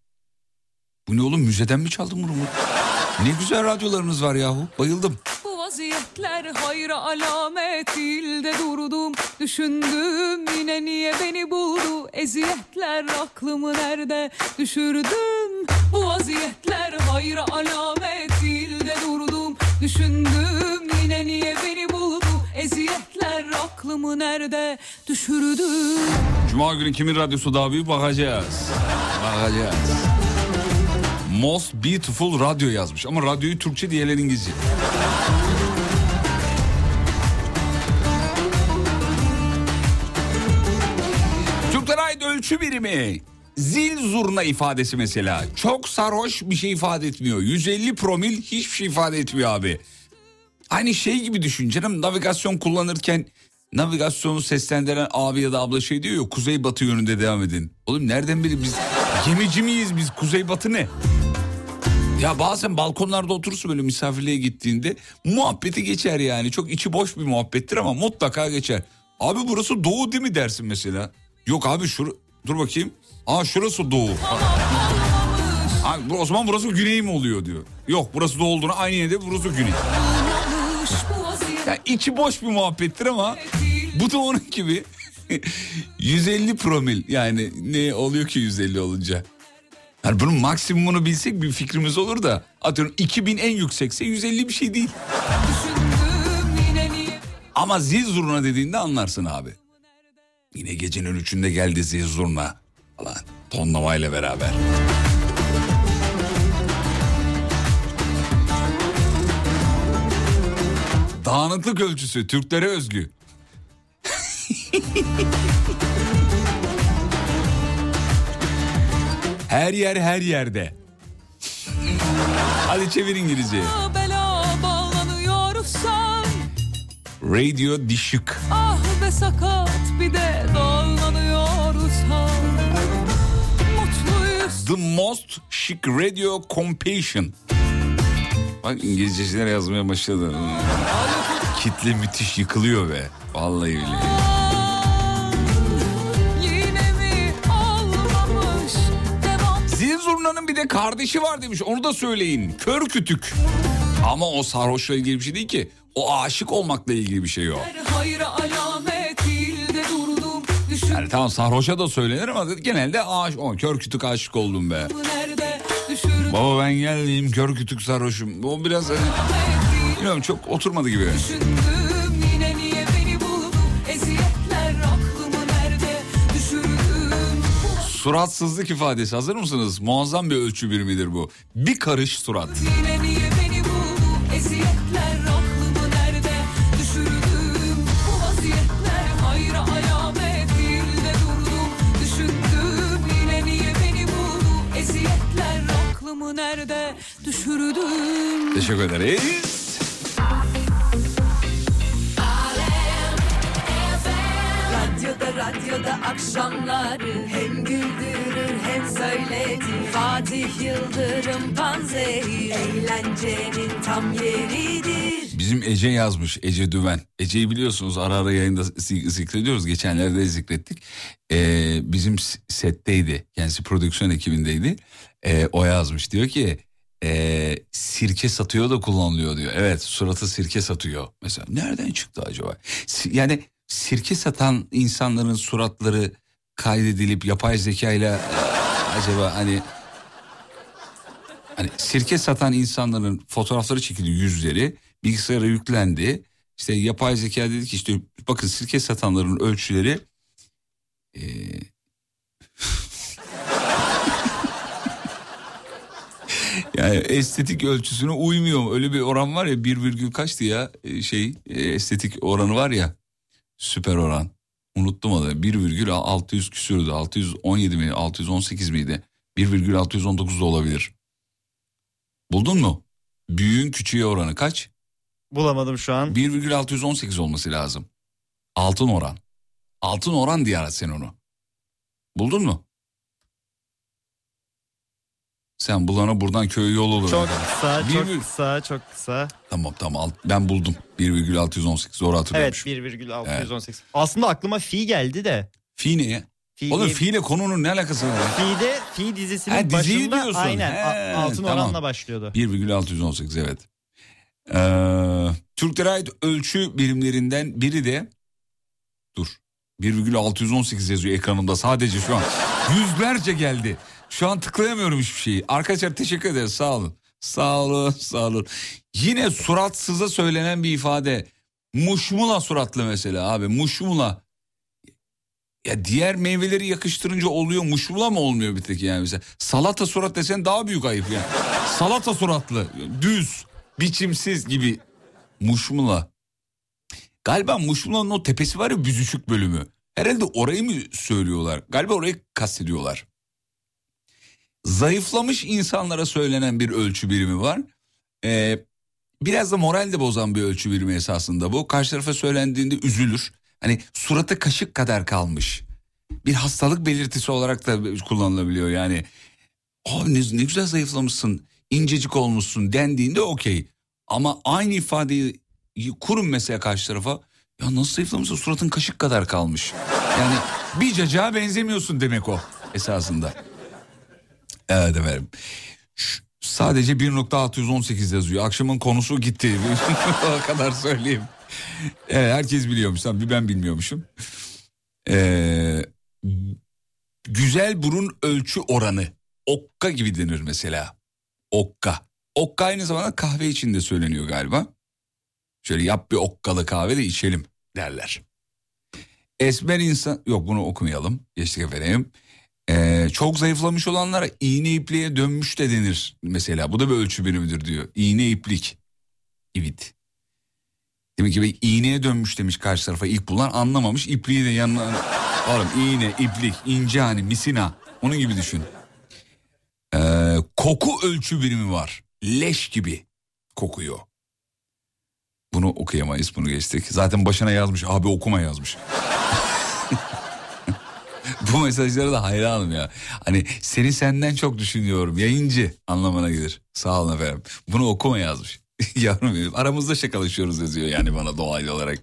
Bu ne oğlum müzeden mi çaldın bunu? Ne güzel radyolarınız var yahu. Bayıldım. Vaziyetler hayra alamet değil de durdum Düşündüm yine niye beni buldu Eziyetler aklımı nerede düşürdüm Bu vaziyetler hayra alamet değil de durdum Düşündüm yine niye beni buldu Eziyetler aklımı nerede düşürdüm Cuma günü kimin radyosu daha büyük bakacağız. Bakacağız. Most Beautiful Radyo yazmış ama radyoyu Türkçe diğerler İngilizce. Ölçü birimi. Zil zurna ifadesi mesela. Çok sarhoş bir şey ifade etmiyor. 150 promil hiçbir şey ifade etmiyor abi. Aynı şey gibi düşün canım navigasyon kullanırken navigasyonu seslendiren abi ya da abla şey diyor ya kuzey batı yönünde devam edin. Oğlum nereden biri biz gemici miyiz biz kuzey batı ne? Ya bazen balkonlarda oturursun böyle misafirliğe gittiğinde muhabbeti geçer yani. Çok içi boş bir muhabbettir ama mutlaka geçer. Abi burası doğu değil mi dersin mesela? Yok abi şur dur bakayım. Aa şurası doğu. Abi, o zaman burası güney mi oluyor diyor. Yok burası doğu olduğunu aynı yerde burası güney. Yani içi boş bir muhabbettir ama bu da onun gibi 150 promil yani ne oluyor ki 150 olunca? Yani bunun maksimumunu bilsek bir fikrimiz olur da atıyorum 2000 en yüksekse 150 bir şey değil. Ama zil zurna dediğinde anlarsın abi. Yine gecenin üçünde geldi zil zurna falan tonlamayla beraber. Dağınıklık ölçüsü Türklere özgü. her yer her yerde. Hadi çevir İngilizce. Radio dişik. Ah sakat bir de dağlanıyorsan Mutluyuz The most chic radio compassion. Bak İngilizceler yazmaya başladı. Kitle müthiş yıkılıyor be. Vallahi billahi. zurnanın bir de kardeşi var demiş. Onu da söyleyin. Kör kütük. Ama o sarhoşla ilgili bir şey değil ki. O aşık olmakla ilgili bir şey o. hayra alamet Yani tamam sarhoşa da söylenir ama genelde aşık. O kör kütük aşık oldum be. Baba ben geldim kör kütük sarhoşum. O biraz hani, bilmiyorum çok oturmadı gibi. Suratsızlık ifadesi hazır mısınız? Muazzam bir ölçü birimidir bu. Bir karış surat. Yine niye beni buldu Eziyetler nerede düşürdüm Teşekkür ederiz. Radyoda radyoda akşamları Hem güldürür hem söyletir Fatih Yıldırım panzehir Eğlencenin tam yeridir Bizim Ece yazmış Ece Düven. Ece'yi biliyorsunuz ara ara yayında zi- zikrediyoruz. Geçenlerde zikrettik. Ee, bizim setteydi. Kendisi prodüksiyon ekibindeydi. Ee, o yazmış diyor ki ee, sirke satıyor da kullanılıyor diyor. Evet suratı sirke satıyor. Mesela nereden çıktı acaba? Yani sirke satan insanların suratları kaydedilip yapay zekayla e, acaba hani Hani sirke satan insanların fotoğrafları çekildi yüzleri bilgisayara yüklendi. İşte yapay zeka dedi ki işte bakın sirke satanların ölçüleri e, Yani estetik ölçüsüne uymuyor. Öyle bir oran var ya 1 virgül kaçtı ya e, şey e, estetik oranı var ya süper oran. Unuttum onu 1 virgül 600 küsürdü 617 mi 618 miydi 1 virgül 619 da olabilir. Buldun mu? Büyüğün küçüğe oranı kaç? Bulamadım şu an. 1,618 olması lazım. Altın oran. Altın oran diye arat sen onu. Buldun mu? Sen bulana buradan köy yol olur. Çok kısa, Bir çok vir- kısa, çok kısa. Tamam tamam ben buldum. 1,618 doğru Evet hatırlıyormuşum. 1,618. Aslında aklıma fi geldi de. Fi ne ya? Fi Oğlum diye- fi ile konunun ne alakası var? Fi'de Fi dizisinin Ha, diziyi başında diyorsun. aynen He, altın tamam. oranla başlıyordu. 1,618 evet. Ee, Türklere ait ölçü birimlerinden biri de dur 1,618 yazıyor ekranımda sadece şu an. Yüzlerce geldi. Şu an tıklayamıyorum hiçbir şeyi. Arkadaşlar teşekkür ederiz sağ olun. Sağ olun sağ olun. Yine suratsıza söylenen bir ifade. Muşmula suratlı mesela abi muşmula. Ya diğer meyveleri yakıştırınca oluyor muşmula mı olmuyor bir tek yani mesela. Salata surat desen daha büyük ayıp yani. Salata suratlı düz biçimsiz gibi muşmula. Galiba muşmulanın o tepesi var ya büzüşük bölümü. Herhalde orayı mı söylüyorlar? Galiba orayı kastediyorlar. Zayıflamış insanlara söylenen bir ölçü birimi var. Ee, biraz da moral de bozan bir ölçü birimi esasında bu. Karşı tarafa söylendiğinde üzülür. Hani suratı kaşık kadar kalmış. Bir hastalık belirtisi olarak da kullanılabiliyor yani. Abi ne, ne güzel zayıflamışsın, incecik olmuşsun dendiğinde okey. Ama aynı ifadeyi kurun mesela karşı tarafa. Ya nasıl zayıflamışsın suratın kaşık kadar kalmış. Yani bir cacığa benzemiyorsun demek o esasında. Evet efendim. Sadece 1.618 yazıyor. Akşamın konusu gitti. o kadar söyleyeyim. Evet, herkes biliyormuş. Bir ben bilmiyormuşum. Ee, güzel burun ölçü oranı. Okka gibi denir mesela. Okka. Okka aynı zamanda kahve için de söyleniyor galiba. Şöyle yap bir okkalı kahve de içelim derler. Esmer insan... Yok bunu okumayalım. Geçtik efendim. Ee, çok zayıflamış olanlara iğne ipliğe dönmüş de denir mesela. Bu da bir ölçü birimidir diyor. İğne iplik. Evet. Demek ki bir iğneye dönmüş demiş karşı tarafa ilk bulan anlamamış. ipliği de yanına... Oğlum iğne, iplik, ince hani misina. Onun gibi düşün. Ee, koku ölçü birimi var. Leş gibi kokuyor. Bunu okuyamayız bunu geçtik. Zaten başına yazmış abi okuma yazmış. Bu mesajlara da hayranım ya. Hani seni senden çok düşünüyorum yayıncı anlamına gelir. Sağ olun efendim. Bunu okuma yazmış. Yavrum benim aramızda şakalaşıyoruz yazıyor yani bana doğal olarak.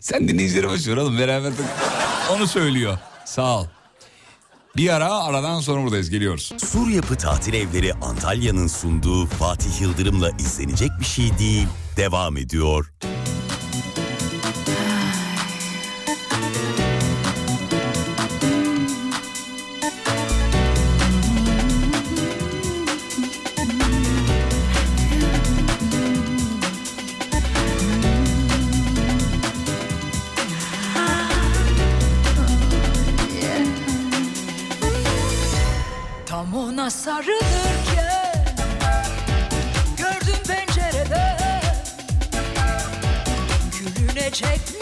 Sen dinleyicilere başlıyor oğlum beraber onu söylüyor. Sağ ol. Bir ara aradan sonra buradayız geliyoruz. Sur Yapı Tatil Evleri Antalya'nın sunduğu Fatih Yıldırım'la izlenecek bir şey değil. Devam ediyor. take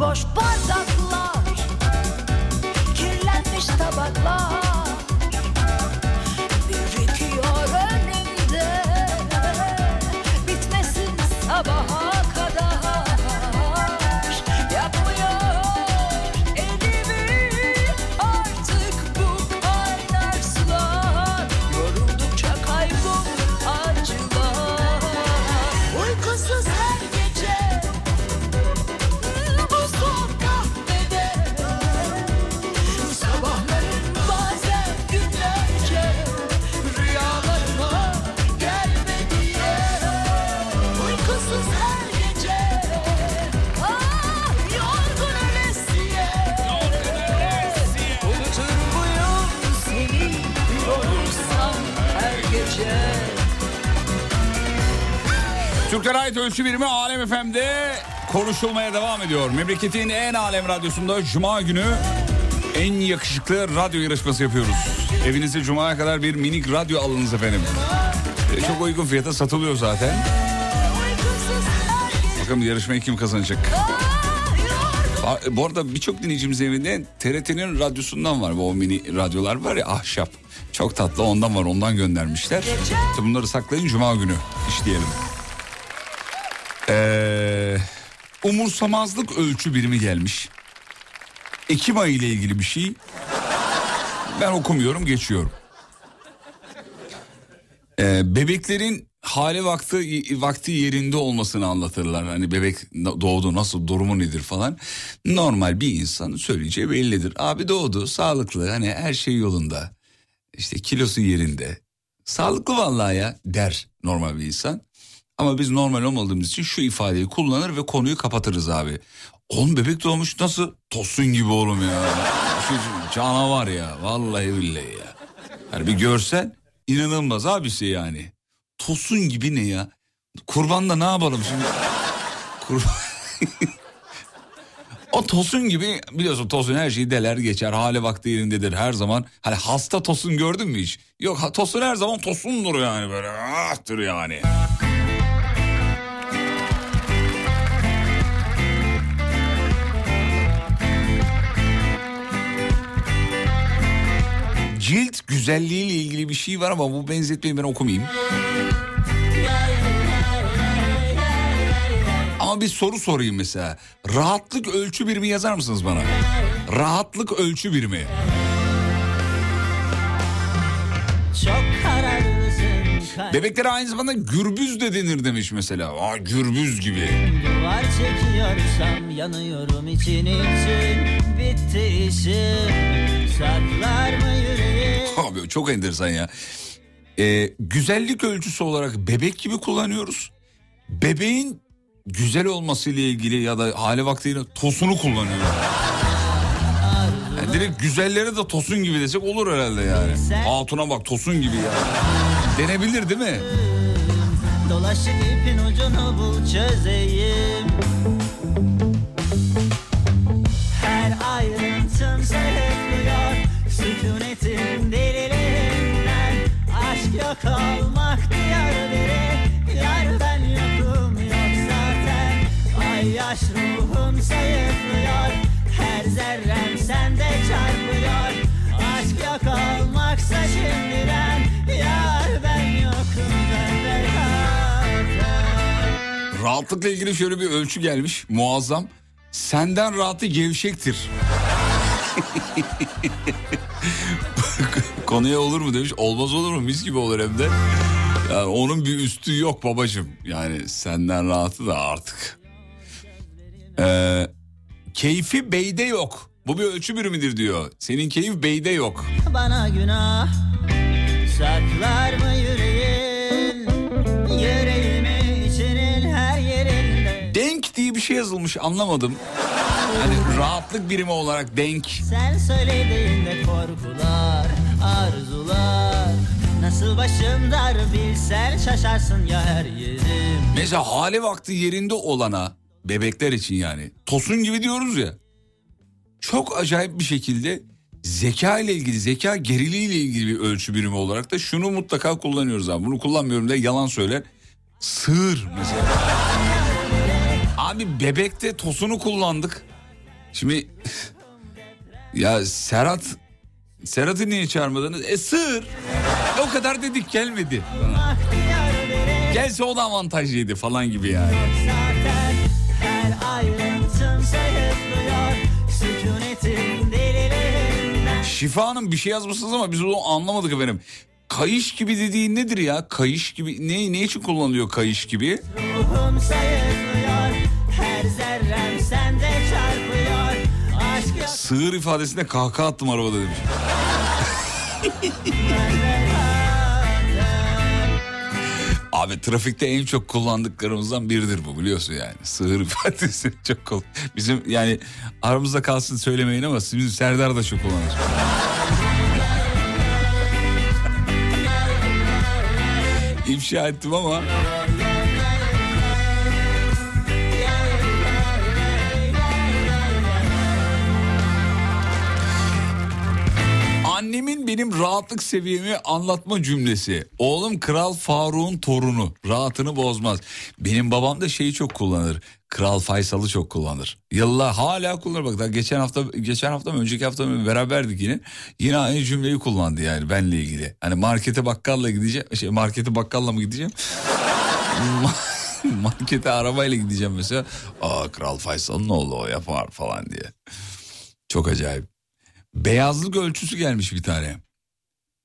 boş ölçü birimi Alem FM'de konuşulmaya devam ediyor. Memleketin en alem radyosunda Cuma günü en yakışıklı radyo yarışması yapıyoruz. Evinize Cuma'ya kadar bir minik radyo alınız efendim. E, Çok uygun fiyata satılıyor zaten. Bakalım yarışmayı kim kazanacak? Bu arada birçok dinleyicimizin evinde TRT'nin radyosundan var. Bu mini radyolar var ya ahşap. Çok tatlı ondan var ondan göndermişler. İşte bunları saklayın Cuma günü işleyelim. Umursamazlık ölçü birimi gelmiş. Ekim ayı ile ilgili bir şey. Ben okumuyorum geçiyorum. Ee, bebeklerin hali vakti vakti yerinde olmasını anlatırlar. Hani bebek doğdu nasıl durumu nedir falan. Normal bir insanın söyleyeceği bellidir. Abi doğdu sağlıklı hani her şey yolunda. İşte kilosu yerinde. Sağlıklı vallahi ya der normal bir insan. Ama biz normal olmadığımız için şu ifadeyi kullanır ve konuyu kapatırız abi. Oğlum bebek doğmuş nasıl? Tosun gibi oğlum ya. Şu canavar ya. Vallahi billahi ya. Yani bir görsen inanılmaz abisi yani. Tosun gibi ne ya? Kurban da ne yapalım şimdi? Kurban... o tosun gibi biliyorsun tosun her şeyi deler geçer. Hali vakti yerindedir her zaman. Hani hasta tosun gördün mü hiç? Yok tosun her zaman tosundur yani böyle. Ahtır yani. Cilt güzelliğiyle ilgili bir şey var ama bu benzetmeyi ben okumayayım. Ama bir soru sorayım mesela. Rahatlık ölçü birimi yazar mısınız bana? Rahatlık ölçü birimi. Çok Bebeklere aynı zamanda gürbüz de denir demiş mesela. Aa, gürbüz gibi. Duvar çekiyorsam yanıyorum için için Bitti işim Saklar mı yüreğim Abi çok enteresan ya. Ee, güzellik ölçüsü olarak bebek gibi kullanıyoruz. Bebeğin güzel olması ile ilgili ya da hali vaktiyle tosunu kullanıyoruz. Yani direkt güzellere de tosun gibi desek olur herhalde yani. Hatuna bak tosun gibi ya. Denebilir değil mi? Dolaşıp ipin ucunu bul çözeyim. Her ayrıntın sayıklıyor Sükunetin delilerinden. Aşk yok olmak diyar biri Yar ben yokum yok zaten. Ay yaş Rahatlıkla ilgili şöyle bir ölçü gelmiş muazzam. Senden rahatı gevşektir. Konuya olur mu demiş. Olmaz olur mu? Mis gibi olur hem de. Yani onun bir üstü yok babacığım. Yani senden rahatı da artık. Ee, keyfi beyde yok. Bu bir ölçü birimidir diyor. Senin keyif beyde yok. Bana günah Saklar mı şey yazılmış anlamadım. Hani rahatlık birimi olarak denk. Sen söylediğinde korkular Arzular Nasıl başım dar bilsen şaşarsın ya her yerim Mesela hali vakti yerinde olana bebekler için yani tosun gibi diyoruz ya. Çok acayip bir şekilde zeka ile ilgili zeka geriliği ile ilgili bir ölçü birimi olarak da şunu mutlaka kullanıyoruz abi. Bunu kullanmıyorum da yalan söyler. Sığır mesela. Abi bebekte tosunu kullandık. Şimdi ya Serhat Serhat'ı niye çağırmadınız? E sığır. O kadar dedik gelmedi. Gelse o da avantajlıydı falan gibi yani. Şifa Hanım bir şey yazmışsınız ama biz onu anlamadık efendim. Kayış gibi dediğin nedir ya? Kayış gibi ne, ne için kullanılıyor kayış gibi? Ruhum sayıklıyor Sığır ifadesinde kahkaha attım arabada demiş. Abi trafikte en çok kullandıklarımızdan biridir bu biliyorsun yani. Sığır ifadesi çok kul- Bizim yani aramızda kalsın söylemeyin ama bizim Serdar da çok kullanır. İfşa ettim ama Annemin benim rahatlık seviyemi anlatma cümlesi. Oğlum Kral Faruk'un torunu. Rahatını bozmaz. Benim babam da şeyi çok kullanır. Kral Faysal'ı çok kullanır. Yıllar hala kullanır. Bak daha geçen hafta geçen hafta mı önceki hafta mı beraberdik yine. Yine aynı cümleyi kullandı yani benle ilgili. Hani markete bakkalla gideceğim. Şey markete bakkalla mı gideceğim? markete arabayla gideceğim mesela. Aa Kral Faysal'ın oğlu o yapar falan diye. Çok acayip. Beyazlık ölçüsü gelmiş bir tane.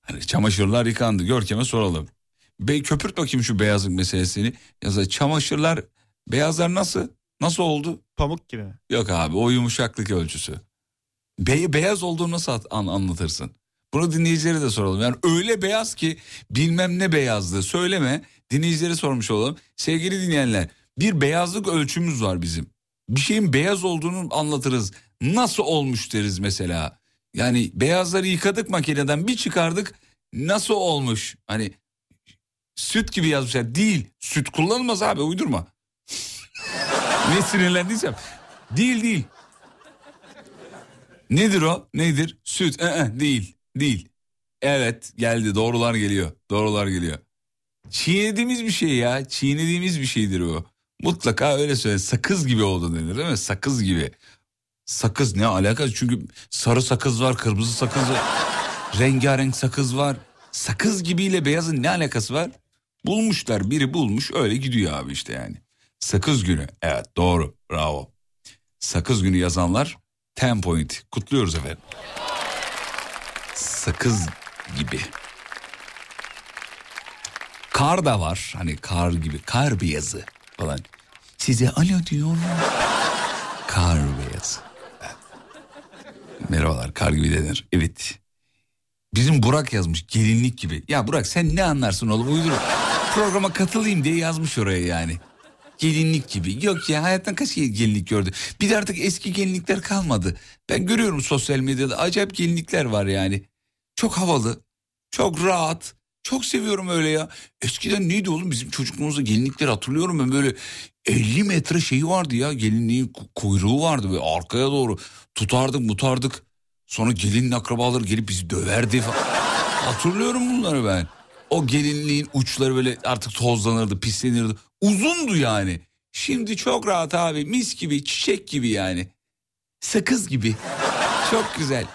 Hani çamaşırlar yıkandı. Görkem'e soralım. Bey köpürt bakayım şu beyazlık meselesini. Yazar çamaşırlar beyazlar nasıl? Nasıl oldu? Pamuk gibi mi? Yok abi o yumuşaklık ölçüsü. Be- beyaz olduğunu nasıl an- anlatırsın? Bunu dinleyicilere de soralım. Yani öyle beyaz ki bilmem ne beyazdı. Söyleme dinleyicilere sormuş olalım. Sevgili dinleyenler bir beyazlık ölçümüz var bizim. Bir şeyin beyaz olduğunu anlatırız. Nasıl olmuş deriz mesela. Yani beyazları yıkadık makineden bir çıkardık nasıl olmuş? Hani süt gibi yazmışlar. Değil süt kullanılmaz abi uydurma. ne sinirlendiysem. Değil değil. Nedir o? Nedir? Süt. Ee, değil. Değil. Evet geldi. Doğrular geliyor. Doğrular geliyor. Çiğnediğimiz bir şey ya. Çiğnediğimiz bir şeydir o. Mutlaka öyle söyle. Sakız gibi oldu denir değil mi? Sakız gibi. Sakız ne alakası? Çünkü sarı sakız var, kırmızı sakız var. rengarenk sakız var. Sakız gibiyle beyazın ne alakası var? Bulmuşlar. Biri bulmuş öyle gidiyor abi işte yani. Sakız günü. Evet doğru. Bravo. Sakız günü yazanlar 10 point. Kutluyoruz efendim. Sakız gibi. Kar da var. Hani kar gibi. Kar beyazı falan. Size alo diyorum. Kar beyazı. Merhabalar kar gibi denir. Evet. Bizim Burak yazmış gelinlik gibi. Ya Burak sen ne anlarsın oğlum uydur. Programa katılayım diye yazmış oraya yani. Gelinlik gibi. Yok ya hayattan kaç gelinlik gördü. Bir de artık eski gelinlikler kalmadı. Ben görüyorum sosyal medyada acayip gelinlikler var yani. Çok havalı, çok rahat. Çok seviyorum öyle ya. Eskiden neydi oğlum bizim çocukluğumuzda gelinlikleri hatırlıyorum ben böyle 50 metre şeyi vardı ya gelinliğin ku- kuyruğu vardı ve arkaya doğru tutardık mutardık. Sonra gelinin akrabaları gelip bizi döverdi falan. Hatırlıyorum bunları ben. O gelinliğin uçları böyle artık tozlanırdı, pislenirdi. Uzundu yani. Şimdi çok rahat abi mis gibi çiçek gibi yani. Sakız gibi. Çok güzel.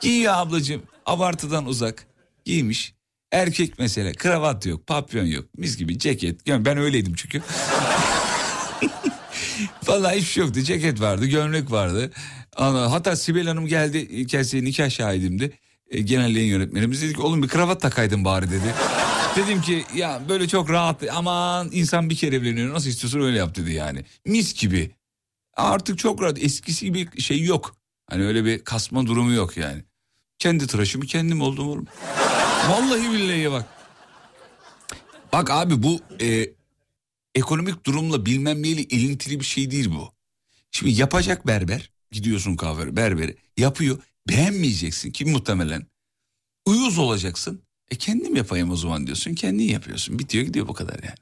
Giyiyor ablacığım abartıdan uzak. Giymiş. Erkek mesela kravat yok, papyon yok. Mis gibi ceket. Yani ben öyleydim çünkü. Vallahi hiçbir şey yoktu. Ceket vardı, gömlek vardı. Hatta Sibel Hanım geldi. Kendisi nikah şahidimdi. E, genel yayın yönetmenimiz dedi ki oğlum bir kravat takaydın bari dedi. Dedim ki ya böyle çok rahat aman insan bir kere evleniyor nasıl istiyorsun öyle yap dedi yani. Mis gibi. Artık çok rahat eskisi gibi şey yok. Hani öyle bir kasma durumu yok yani. Kendi tıraşımı kendim oldum oğlum. Vallahi billahi bak. Bak abi bu e, ekonomik durumla bilmem neyle ilintili bir şey değil bu. Şimdi yapacak berber gidiyorsun kahve berberi yapıyor beğenmeyeceksin ki muhtemelen. Uyuz olacaksın. E kendim yapayım o zaman diyorsun kendin yapıyorsun bitiyor gidiyor bu kadar yani.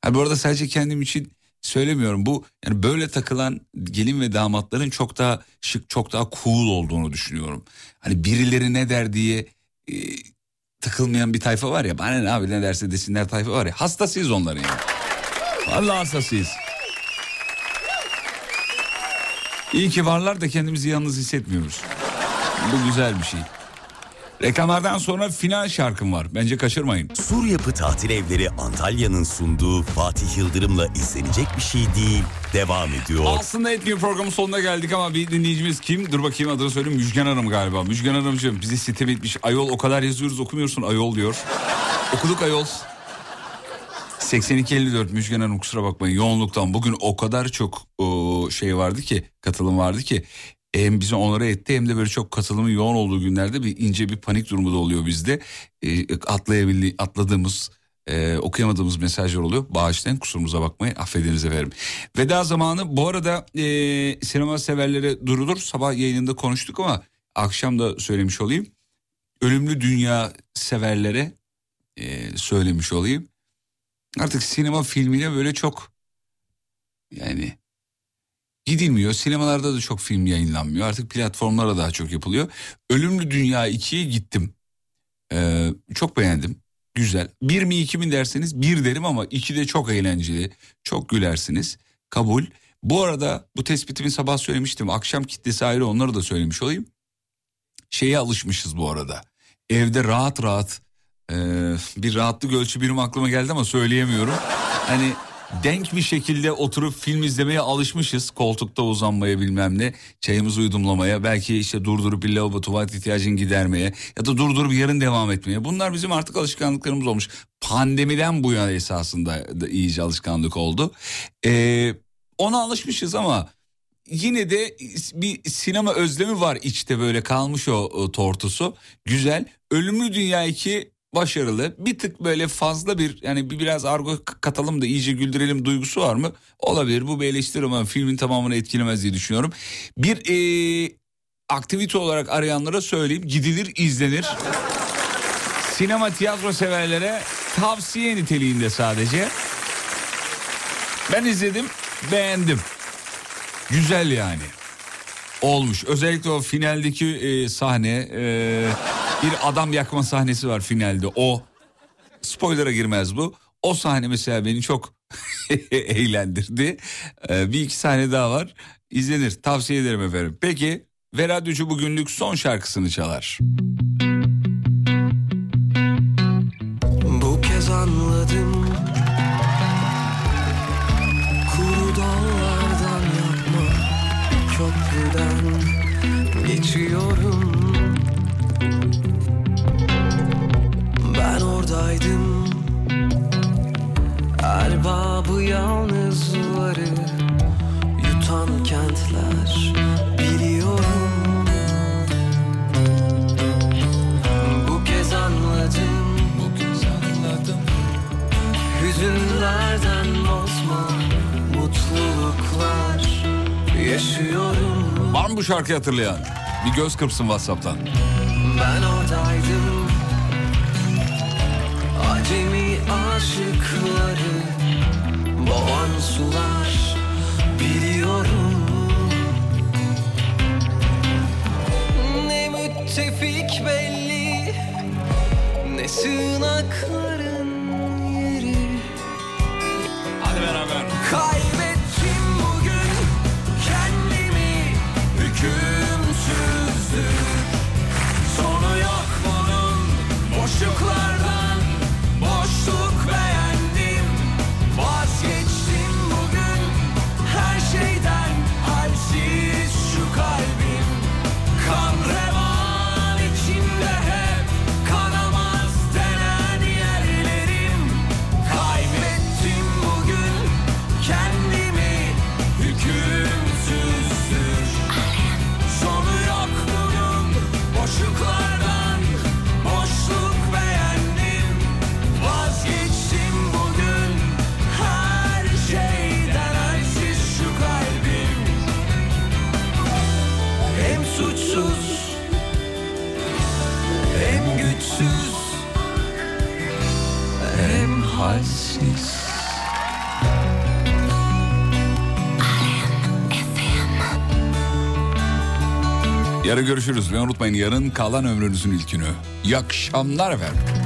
Ha bu arada sadece kendim için söylemiyorum bu yani böyle takılan gelin ve damatların çok daha şık çok daha cool olduğunu düşünüyorum. Hani birileri ne der diye e, takılmayan bir tayfa var ya bana ne abi ne derse desinler tayfa var ya hastasıyız onların yani. Vallahi hastasıyız. İyi ki varlar da kendimizi yalnız hissetmiyoruz. Bu güzel bir şey. Reklamlardan sonra final şarkım var. Bence kaçırmayın. Sur Yapı Tatil Evleri Antalya'nın sunduğu Fatih Yıldırım'la izlenecek bir şey değil. Devam ediyor. Aslında etmiyor programın sonuna geldik ama bir dinleyicimiz kim? Dur bakayım adını söyleyeyim. Müjgan Hanım galiba. Müjgan Hanımcığım bizi sitem etmiş. Ayol o kadar yazıyoruz okumuyorsun ayol diyor. Okuduk ayol. 82-54 Müjgan Hanım kusura bakmayın yoğunluktan bugün o kadar çok şey vardı ki katılım vardı ki hem bizi onlara etti hem de böyle çok katılımın yoğun olduğu günlerde bir ince bir panik durumu da oluyor bizde. E, atlayabildi, atladığımız e, okuyamadığımız mesajlar oluyor. Bağışlayın kusurumuza bakmayın affediniz efendim. Veda zamanı bu arada e, sinema severlere durulur. Sabah yayınında konuştuk ama akşam da söylemiş olayım. Ölümlü Dünya severlere e, söylemiş olayım. Artık sinema filmine böyle çok yani gidilmiyor. Sinemalarda da çok film yayınlanmıyor. Artık platformlara daha çok yapılıyor. Ölümlü Dünya 2'ye gittim. Ee, çok beğendim. Güzel. Bir mi iki mi derseniz bir derim ama iki de çok eğlenceli. Çok gülersiniz. Kabul. Bu arada bu tespitimi sabah söylemiştim. Akşam kitlesi ayrı onları da söylemiş olayım. Şeye alışmışız bu arada. Evde rahat rahat e, bir rahatlık ölçü birim aklıma geldi ama söyleyemiyorum. Hani denk bir şekilde oturup film izlemeye alışmışız. Koltukta uzanmaya bilmem ne. Çayımızı yudumlamaya. Belki işte durdurup bir lavabo tuvalet ihtiyacını gidermeye. Ya da durdurup yarın devam etmeye. Bunlar bizim artık alışkanlıklarımız olmuş. Pandemiden bu yana esasında da iyice alışkanlık oldu. Ee, ona alışmışız ama yine de bir sinema özlemi var içte böyle kalmış o, o tortusu. Güzel. Ölümlü Dünya 2 başarılı. Bir tık böyle fazla bir yani bir biraz argo katalım da iyice güldürelim duygusu var mı? Olabilir. Bu bir eleştiri ama filmin tamamını etkilemez diye düşünüyorum. Bir ee, aktivite olarak arayanlara söyleyeyim. Gidilir, izlenir. Sinema tiyatro severlere tavsiye niteliğinde sadece. Ben izledim, beğendim. Güzel yani. Olmuş. Özellikle o finaldeki e, sahne e, bir adam yakma sahnesi var finalde. O spoiler'a girmez bu. O sahne mesela beni çok eğlendirdi. E, bir iki sahne daha var. İzlenir. Tavsiye ederim efendim. Peki ve radyocu bugünlük son şarkısını çalar. Bu Ben oradaydım Erbabı yalnızları Yutan kentler Biliyorum Bu kez anladım Bu kez anladım Hüzünlerden bozma Mutluluklar Yaşıyorum Var mı bu şarkıyı hatırlayan? Bir göz kırpsın Whatsapp'tan. Ben oradaydım Acemi aşıkları Boğan sular Biliyorum Ne müttefik belli Ne sığınakların yeri Hadi beraber. Kaybettim halsiz Yarın görüşürüz ve unutmayın yarın kalan ömrünüzün ilk günü. İyi akşamlar efendim.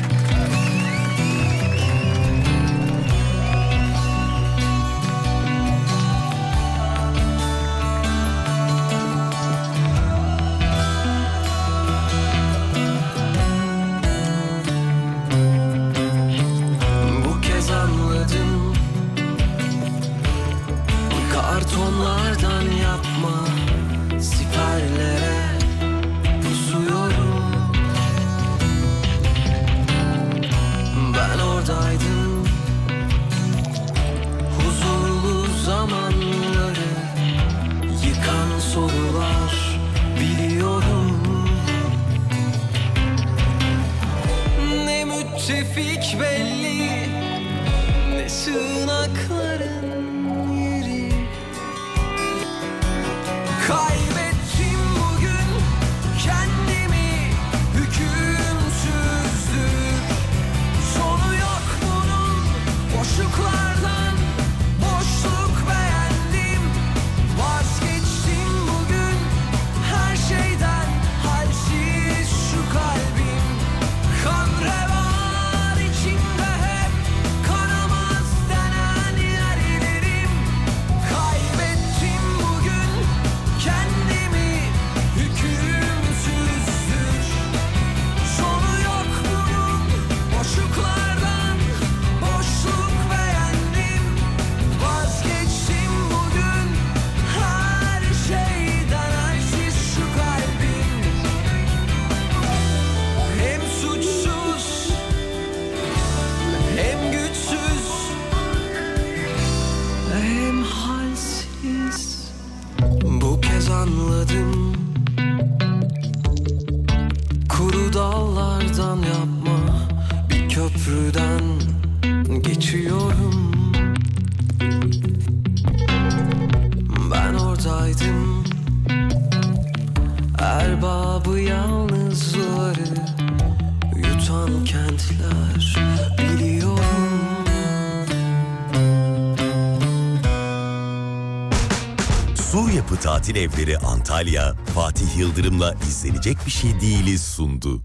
Tatil Evleri Antalya, Fatih Yıldırım'la izlenecek bir şey değiliz sundu.